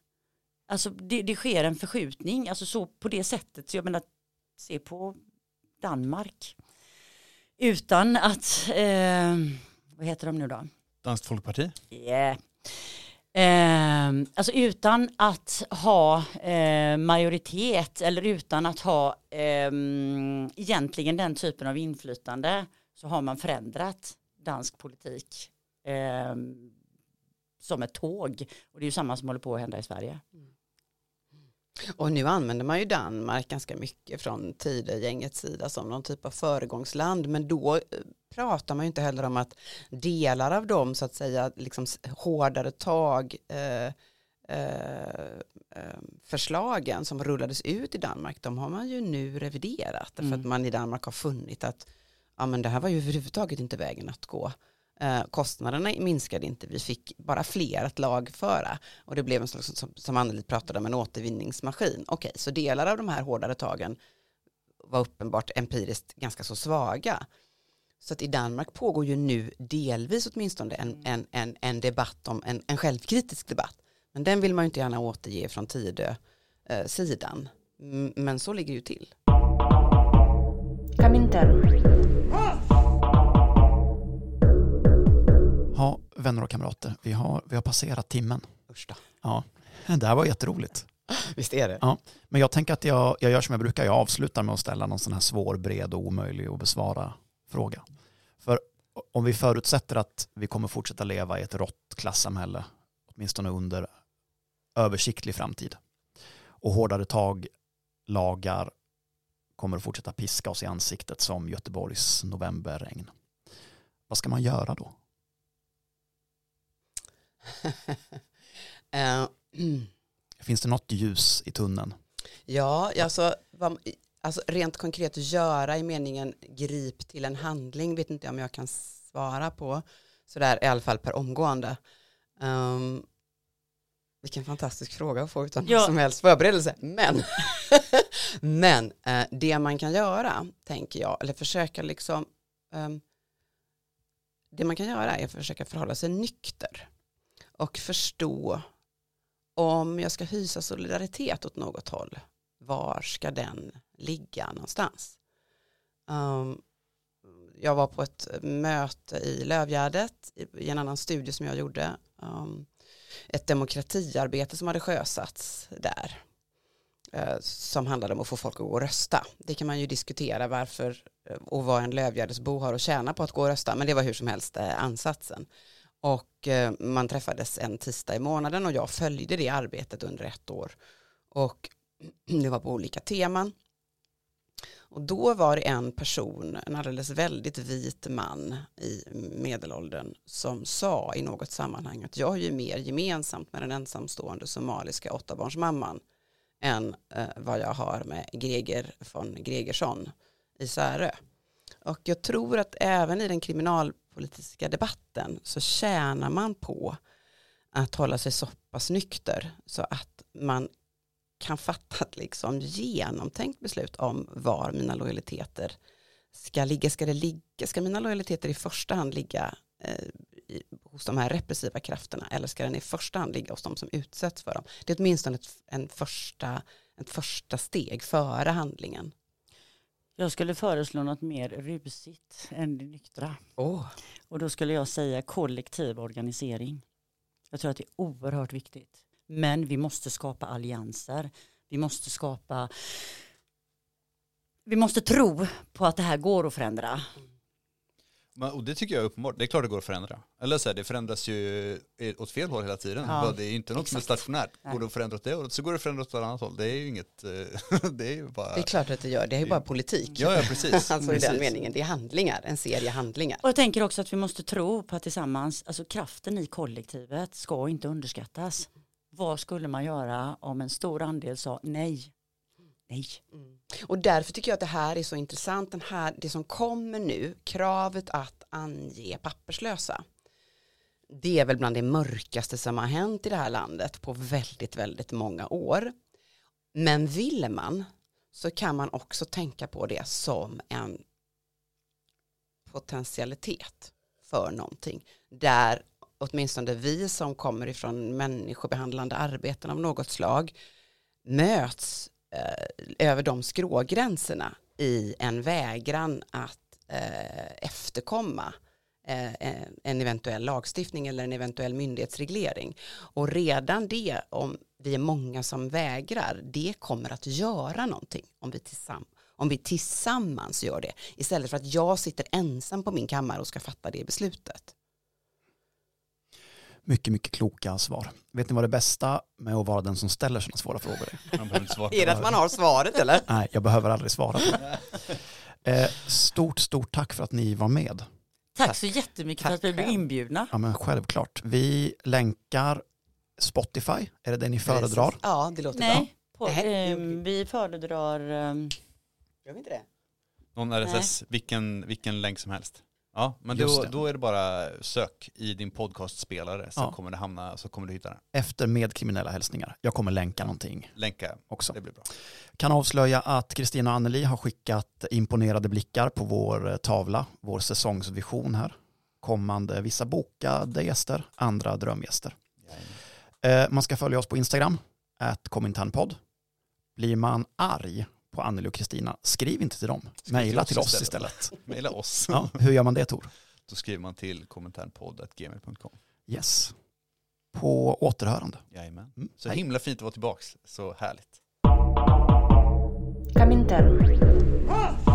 Alltså det, det sker en förskjutning, alltså så på det sättet, så jag menar, se på Danmark. Utan att, eh, vad heter de nu då? Danskt folkparti? Yeah. Eh, alltså utan att ha eh, majoritet eller utan att ha eh, egentligen den typen av inflytande så har man förändrat dansk politik eh, som ett tåg. Och det är ju samma som håller på att hända i Sverige. Och nu använder man ju Danmark ganska mycket från Tidögängets sida som någon typ av föregångsland men då eh, pratar man ju inte heller om att delar av dem så att säga liksom hårdare tag eh, eh, eh, förslagen som rullades ut i Danmark de har man ju nu reviderat därför Mm. att man i Danmark har funnit att ja, men det här var ju överhuvudtaget inte vägen att gå. Eh, kostnaderna minskade inte, vi fick bara fler att lagföra och det blev en slags, som, som Anneli pratade om, en återvinningsmaskin. Okej, så delar av de här hårdare tagen var uppenbart empiriskt ganska så svaga. Så att i Danmark pågår ju nu delvis åtminstone en, en, en, en debatt om en, en självkritisk debatt. Men den vill man ju inte gärna återge från Tidö-sidan. Eh, men så ligger det ju till. Komintern. Ja, vänner och kamrater, vi har, vi har passerat timmen. Då. Ja, *laughs* det här var jätteroligt. Visst är det? Ja, men jag tänker att jag, jag gör som jag brukar, jag avslutar med att ställa någon sån här svår, bred och omöjlig att besvara fråga. För om vi förutsätter att vi kommer fortsätta leva i ett rått klassamhälle, åtminstone under översiktlig framtid, och hårdare tag, lagar kommer att fortsätta piska oss i ansiktet som Göteborgs novemberregn. Vad ska man göra då? *laughs* Eh, *clears throat* Finns det något ljus i tunneln? Ja, alltså, vad, alltså rent konkret göra i meningen grip till en handling vet inte om jag kan svara på sådär i alla fall per omgående. Um, vilken fantastisk fråga att få utan Ja. som helst förberedelse. Men, *laughs* men eh, det man kan göra, tänker jag, eller försöka liksom, ehm, det man kan göra är att försöka förhålla sig nykter och förstå om jag ska hysa solidaritet åt något håll, var ska den ligga någonstans? Um, jag var på ett möte i Lövgärdet i, en annan studie som jag gjorde. Um, ett demokratiarbete som hade sjösatts där. Uh, som handlade om att få folk att gå och rösta. Det kan man ju diskutera varför eh, och vad en Lövgärdesbo har att tjäna på att gå och rösta. Men det var hur som helst uh, ansatsen. Och eh, man träffades en tisdag i månaden och jag följde det arbetet under ett år. Och *clears throat* det var på olika teman. Och då var det en person, en alldeles väldigt vit man i medelåldern som sa i något sammanhang att jag har ju mer gemensamt med den ensamstående somaliska åttabarnsmamman än eh, vad jag har med Greger von Gregersson i Särö. Och jag tror att även i den politiska debatten så tjänar man på att hålla sig så pass nykter så att man kan fatta ett liksom genomtänkt beslut om var mina lojaliteter ska ligga. Ska, det ligga, ska mina lojaliteter i första hand ligga eh, i, hos de här repressiva krafterna eller ska den i första hand ligga hos de som utsätts för dem? Det är åtminstone ett, en första, ett första steg före handlingen. Jag skulle föreslå något mer rusigt än det nyktra. Oh. Och då skulle jag säga kollektiv organisering. Jag tror att det är oerhört viktigt. Men vi måste skapa allianser. Vi måste skapa vi måste tro på att det här går att förändra. Men, och det tycker jag är uppenbart. Det är klart det går att förändra. Eller så här, det förändras ju åt fel håll hela tiden. Ja, det är inte något som är exakt. stationärt. Går det att förändra åt det hållet så går det att förändra åt ett annat håll. Det är ju inget, eh, *laughs* det är ju bara... Det är klart att det gör, det är ju bara politik. Ja, ja precis. *laughs* alltså i precis. den meningen, det är handlingar, en serie handlingar. Och jag tänker också att vi måste tro på att tillsammans, alltså kraften i kollektivet ska inte underskattas. Vad skulle man göra om en stor andel sa nej? Nej. Mm. Och därför tycker jag att det här är så intressant, den här, det som kommer nu, kravet att ange papperslösa. Det är väl bland det mörkaste som har hänt i det här landet på väldigt, väldigt många år. Men vill man så kan man också tänka på det som en potentialitet för någonting. Där åtminstone vi som kommer ifrån människobehandlande arbeten av något slag möts eh, över de skrågränserna i en vägran att eh, efterkomma eh, en- eventuell lagstiftning eller en eventuell myndighetsreglering. Och redan det, om vi är många som vägrar, det kommer att göra någonting om vi, tillsammans om vi tillsammans gör det. Istället för att jag sitter ensam på min kammare och ska fatta det beslutet. Mycket, mycket kloka svar. Vet ni vad det bästa med att vara den som ställer sådana svåra frågor är? På Är det att man har svaret eller? *laughs* Nej, jag behöver aldrig svara på det. *laughs* Eh, stort, stort tack för att ni var med. Tack, så jättemycket för Tack att vi blev inbjudna. Ja, men självklart. Vi länkar Spotify, är det det ni föredrar? Precis. Ja, det låter bra. Nej, på, Nej, det eh, vi. föredrar ehm, Gör vi inte det? Någon RSS, vilken, vilken länk som helst. Ja, men då, då är det bara sök i din podcastspelare så Ja. kommer det hamna, så kommer du hitta den. Efter med kriminella hälsningar. Jag kommer länka någonting Länka, också. det blir bra. Kan avslöja att Kristina och Anneli har skickat imponerade blickar på vår eh, tavla, vår säsongsvision här. Kommande vissa bokade gäster, andra drömgäster. Eh, man ska följa oss på Instagram, at kominternpodd. Blir man arg på Anneli och Kristina, skriv inte till dem. Mejla till oss istället. *laughs* Mejla oss. Ja, hur gör man det Tor? Då skriver man till kommentarpodd.gmail.com. Yes. På återhörande. Jajamän. Mm. Så Hej. himla fint att vara tillbaka. Så härligt. Kommentar.